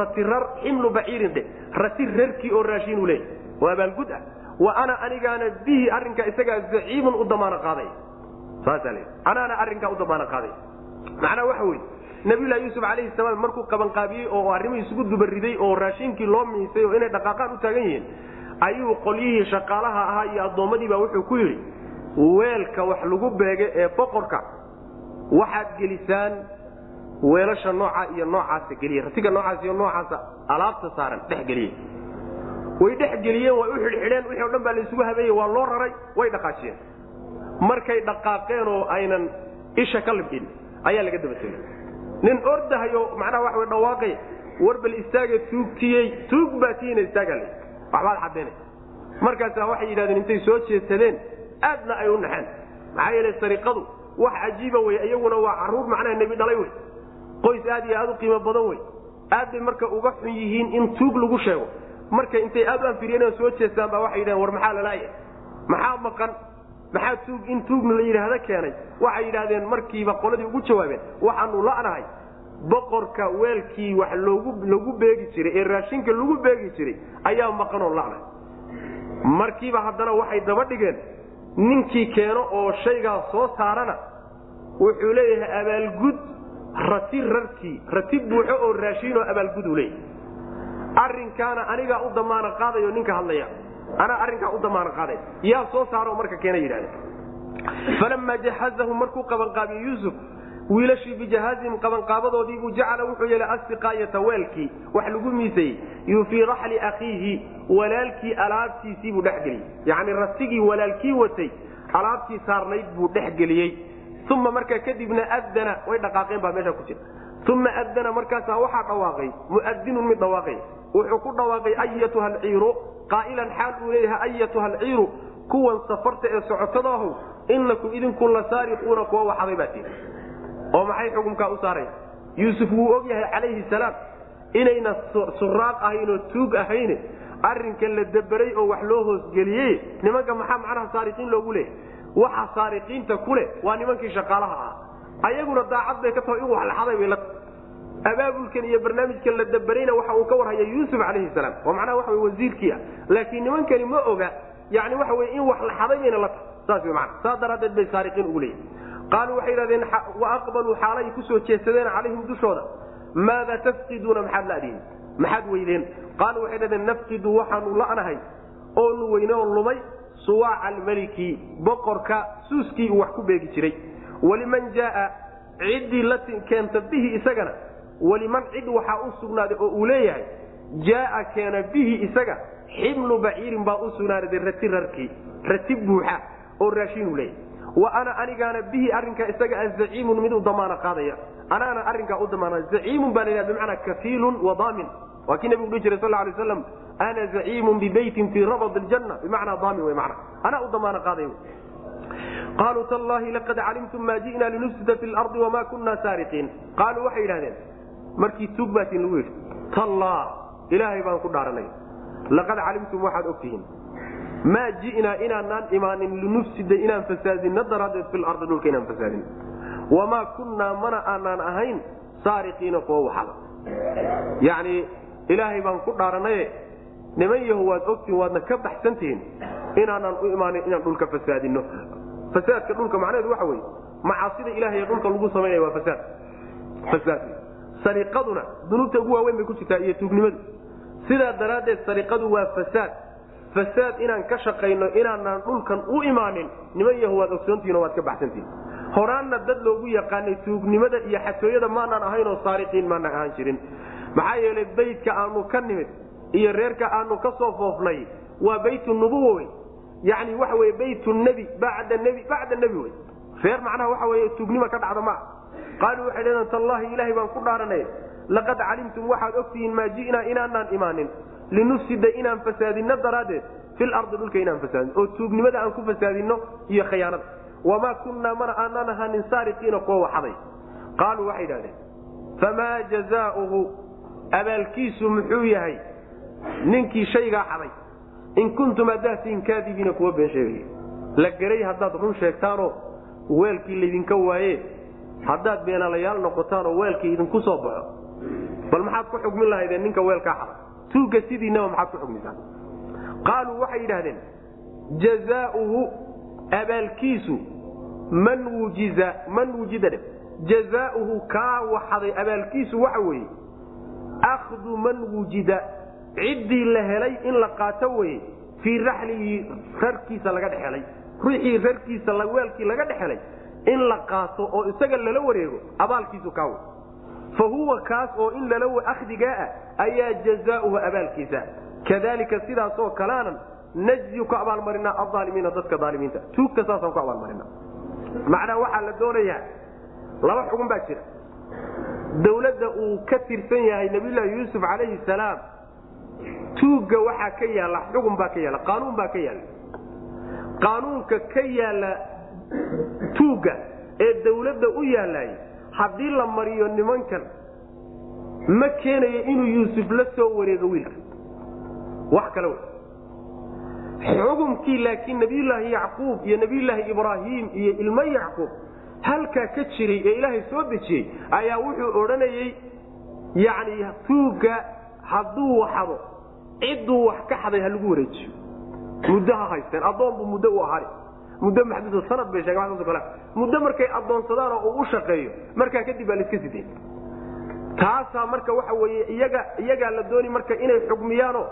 ximlu baciirin dhe rati rarkii oo raashiinu leeyahy oo abaalgud ah. Wa ana anigaana bihi arrinkaa isagaa zaciimun u damaano qaaday. Saasa l anaana arrinkaa u damaano qaaday. Macnaa waxa weye nabiyullahi yuusuf calayhi salaam markuu qabanqaabiyey oo arrimihii isugu dubariday oo raashinkii loo miisay oo inay dhaqaaqaan u taagan yihiin ayuu qolyihii shaqaalaha ahaa iyo addoommadiibaa wuxuu ku yidhi weelka wax lagu beege ee boqorka waxaad gelisaan weelasha nooca iyo noocaasa geliya ratiga noocaas iyo noocaasa alaabta saaran dhexgeliye way dhexgeliyeen way u xidhxidheen wixii o dhan baa laysugu habeeyey waa loo raray way dhaqaajiyeen markay dhaqaaqeen oo aynan isha ka libdhin ayaa laga daba tegey nin ordahayo macnaha waxa way dhawaaqaya warbal istaaga tuugtiyey tuug baa tiina istaaga le waxbaad xadeenay markaasaa waxay yidhahdeen intay soo jeedsadeen aadna ay u naxeen. Maxaa yeele sariqadu wax cajiiba wey iyaguna waa carruur macnaha nebi dhalay wey qoys aad iyo aad u qiimo badan wey aad bay marka uga xun yihiin in tuug lagu sheego. Marka intay aad u anfiriyeen oo soo jeestaan baa waxay yidhahdeen war maxaa lalaaya maxaa maqan maxaa tuug in tuugna la yidhaahda keenay? Waxay yidhahdeen markiiba qoladii ugu jawaabeen waxaanu la'nahay. Boqorka weelkii wax loogu lagu beegi jiray ee raashinka lagu beegi jiray ayaa maqanoo la'nahay. Markiiba haddana waxay daba dhigeen ninkii keeno oo shaygaa soo saarana wuxuu leeyahay abaalgud rati rarkii rati buuxo oo raashiinoo abaalguduu leeyahay. Arrinkaana anigaa u damaana qaadayo ninka hadlaya anaa arrinkaa u damaana qaaday yaa soo saaro marka keena yidhahdeen falamaa jahazahu markuu qabanqaabiye yuusuf wiilashii bijahaazihim qabanqaabadoodiibuu jacala wuxuu yeelay asiqaayata weelkii wax lagu miisayey fii raxli akhiihi walaalkii alaabtiisiibuu dhexgeliyey yacni ratigii walaalkii watay alaabtii saarnayd buu dhexgeliyey uma markaa kadibna adana way dhaqaaqeen baa meesha ku jira. Uma adana markaasaa waxaa dhawaaqay muadinun mid dhawaaqay wuxuu ku dhawaaqay ayatuha alciiru qaa'ilan xaal uu leeyahay ayatuha alciiru kuwan safarta ee socotadaahow inakum idinku la saariquuna kuwa waxaday baa tii oo maxay xukumkaa u saaraya yuusuf wuu og calayhi salaam inayna suraaq ahayn oo tuug ahayne arrinka la daberay oo wax loo hoosgeliye nimanka maxaa macnaha saariqiin loogu leeyahy waxa saariqiinta ku leh waa nimankii shaqaalaha ah ayaguna daacad bay ka taho in wax bay la abaabulkan iyo barnaamijkan la daberayna waxa uu ka warhaya yuusuf calayhi salaam. Oo macnaha waxa wey wasiirkii ah laakiin nimankani ma oga yani waxa wey in wax la xaday la tahay. Saas wey mana saas daraaddeed bay saariqiin ugu leeyihiin qaaluu waxay yidhahdeen wa aqbaluu xaalay ku soo jeedsadeen calayhim dushooda. Maada tafqiduuna maxaad ladihin maxaad weydeen. Qaaluu waxay dhahdeen nafqidu waxaanu la'nahay. Oonu weyne lumay suwaaca almeliki boqorka suuskii uu wax ku beegi jiray. Waliman jaaa ciddii la keenta bihi isagana waliman cid waxaa u sugnaaday oo uu leeyahay jaaa keena bihi isaga ximlu baciirin baa u sugnaaday rati rarkii rati buuxa oo raashiinuu leeyahay. Wa ana anigaana bihi arrinkaa isaga a zaciimun mid u damaana qaadaya. Anaana arrinkaa u damaana zaciimun baa la bimacnaa kafiilun wa daamin. Waa kii nabigu dhihi jiray sal lay aslam ana zaciimun bibeytin fii rabad ljanna bimacnaa daamin wey mana anaa u damaana qaaday qaaluu tallahi laqad calimtum maa ji'na linufsida fi lardi wama kunna saariqiin. Qaaluu waxay yidhahdeen markii tuug baatiin lagu yidhi tallah ilaahay baan ku dhaaranay. Laqad calimtum waxaad ogtihiin. Maa ji'naa inaanaan imaanin linufsida inaan fasaadinno daraaddeed fi lardi dhulka inaan fasaadin. Wamaa kunnaa mana aanaan ahayn saariqiina kuwa waxada yacni ilaahay baan ku dhaaranaye niman yahu waad ogtihin waadna ka baxsantihiin inaanaan u imaanin inaan dhulka fasaadinno. Fasaadka dhulka macnaheedu waxa weye macaasida ilahay dhulka lagu samaynaya waa fasaad. Fasaad sariqaduna dunuubta ugu waaweyn bay ku jirtaa iyo tuugnimadu. Sidaa daraaddeed sariqadu waa fasaad. Fasaad inaan ka shaqayno inaanaan dhulkan u imaanin niman yahu waad ogsoontihin oo waad ka baxsantihin horaanna dad loogu yaqaanay tuugnimada iyo xatooyada maanaan ahaynoo saariqiin maanaan ahaan jirin. Maxaa yeelay beytka aanu ka nimid iyo reerka aanu ka soo foofnay waa baytu nubuwa wey yani waxa wey bayt nebi bacda nebi bacda nebi wey reer macnaha waxa wey tuugnima ka dhacda maa qaaluu waxay dhaheen tallahi ilaahay baan ku dhaaranay laqad calimtum waxaad ogtihiin maa ji'naa inaanaan imaanin. Linufsida inaan fasaadinno daraaddeed fil ardi dhulka inaan fasaadino oo tuugnimada aan ku fasaadinno iyo khiyaanada. Wamaa kunnaa mana aanaan ahaanin saariqiina kuwa waxaday qaaluu waxay idhahdeen famaa jazaauhu abaalkiisu muxuu yahay ninkii shaygaa xaday in kuntum haddaadtiin kaadibiina kuwa been sheegaya la geray haddaad run sheegtaanoo weelkii laydinka waaye haddaad beenalayaal noqotaanoo weelkii idinku soo baxo bal maxaad ku xugmin lahaydeen ninka weelkaa xada tuugga sidiinaba maxaad ku xugmisaan qaaluu waxay yidhahdeen jazaauhu abaalkiisu man wujiza man wujida dhe jazaauhu kaa waxaday abaalkiisu waxa weeye akhdu man wujida ciddii la helay in la qaato weye fii raxlihi rarkiisa laga dhexelay ruuxii rarkiisa weelkii laga dhexelay in la qaato oo isaga lala wareego abaalkiisu kaaw fa huwa kaas oo in lala akhdigaa ah ayaa jazaauhu abaalkiisa. Kadalika sidaasoo kalaanan najziu ku abaalmarinaa aaalimiina dadka aalimiinta tuugta saasaan ku abaalmarina. Macnaa waxaa la doonayaa laba xugun baa jira. Dawladda uu ka tirsan yahay nabiyulaahi yuusuf calayhi salaam tuugga waxaa ka yaalla xugun baa ka yaalla qaanuun baa ka yaalla qaanuunka ka yaalla tuugga ee dawladda u yaalaay haddii la mariyo nimankan ma keenayo inuu yuusuf la soo wareego wiilka wax kale xukumkii laakiin nabiyulaahi yacquub iyo nabiyulaahi ibraahim iyo ilmo yacquub halkaa ka jiray ee ilaahay soo dejiyey ayaa wuxuu odhanayey yacni tuugga hadduu waxado cidduu wax ka xaday ha lagu wareejiyo. Muddo ha haysteen addoonbu muddo u ahari muddo maxduuda sanad bay sheegen muddo markay addoonsadaan oo uu u shaqeeyo markaa kadib baa laiska sideen. Taasaa marka waxa weye iyaga iyagaa la dooni marka inay xugmiyaano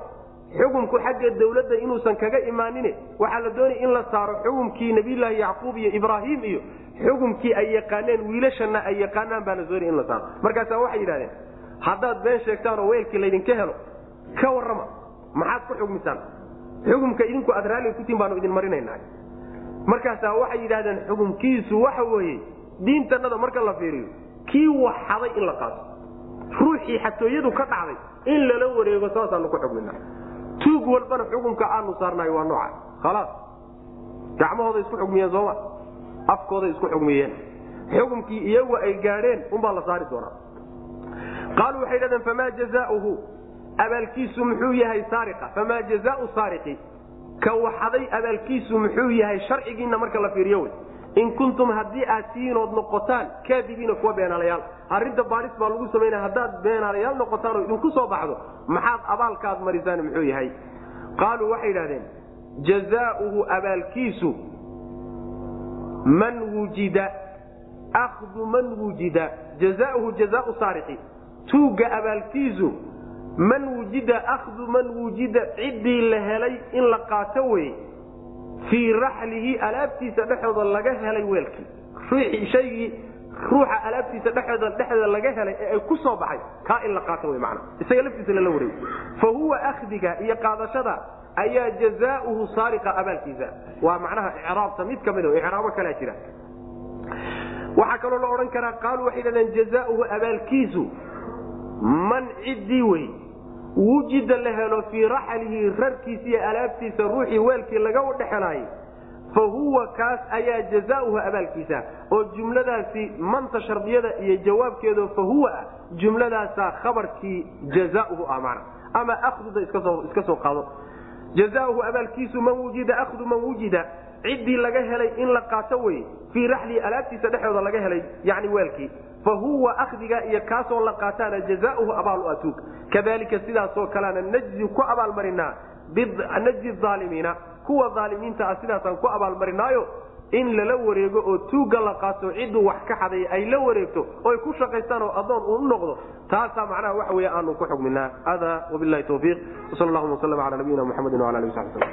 xukumku xagga dawladda inuusan kaga imaanin waxaa la doonaya in la saaro xukumkii nabiyulaahi yacquub iyo ibraahim iyo xukumkii ay yaqaaneen wiilashana ay yaqaanaan baa la doonaya in la saaro. Markaasaa waxay yidhahdeen haddaad been sheegtaan oo weelkii laydinka helo ka warrama maxaad ku xugmisaan xukumka idinku aad raalliga kutiin baanu idin marinayna markaasaa waxay yidhahdeen xukumkiisu waxa weeye diintanada marka la fiiriyo kii waxaday in la qaato. Ruuxii xatooyadu ka dhacday in lala wareego saasaanu ku xugmina tuug walbana xukumka aanu saarnahay waa nooca. Khalaas. Gacmahooday isku xugmiyeen sooma afkooday isku xugmiyeen. Xukumkii iyagu ay gaadheen unbaa la saari doonaa. Qaaluu waxay dhahdeen famaa jazaauhu? Abaalkiisu muxuu yahay saariqa. Famaa jazaau saariqi ka waxaday abaalkiisu muxuu yahay sharcigiinna marka la fiiriyo wey. In kuntum haddii aad tiinood noqotaan kaadibiina kuwa beenaalayaal. Arrinta baadhis baa lagu samaynaya haddaad beenaalayaal noqotaan oo idinku soo baxdo maxaad abaalkaad marisaan muxuu yahay. Qaaluu waxay idhahdeen jazaauhu abaalkiisu man wujida akhdu man wujida jazaauhu jazaau saariqi tuugga abaalkiisu man wujida akhdu man wujida ciddii la helay in la qaato wey fii raxlihi alaabtiisa dhexooda laga helay weelkii. Shaygii ruuxa alaabtiisa dhexooda dhexdeeda laga helay ee ay ku soo baxay kaa in la qaato wey macna isaga laftiisa lala wareego fa huwa akhdiga iyo qaadashada ayaa jazaauhu saariqa abaalkiisa. Waa macnaha icraabta mid ka mid o icraabo kalea jira. Waxaa kaloo la odhan karaa qaaluu waxay dhahdeen jazaauhu abaalkiisu man ciddii wey wujida la helo fii raxlihi rarkiisa alaabtiisa ruuxii weelkii laga dhexelaayay fa huwa kaas ayaa jazaauhu abaalkiisa. Oo jumladaasi manta shardiyada iyo jawaabkeedo fa huwa ah jumladaasaa khabarkii jazauhu ah mana ama akhduda iska soo qaado. Jazauhu abaalkiisu man wujida akhdu man wujida ciddii laga helay in la qaato weye fii raxlihi alaabtiisa dhexooda laga helay yani weelkii fa huwa akhdiga iyo kaasoo la qaataana jazaauhu abaal u atuug. Kadalika sidaasoo kalena najzi ku abaalmarinaa najzi aalimiina kuwa aalimiinta ah sidaasaan ku abaalmarinaayo in lala wareego oo tuugga la qaato cidduu wax ka xaday ay la wareegto oy ku shaqaystaan oo adoon uu noqdo. Taasaa macnaha waxa wey aanu ku xugminaa. Hada wabilahi tawfiiq. Sal llahuma waslm ala nabiyina muxamedi wala ali sabi slm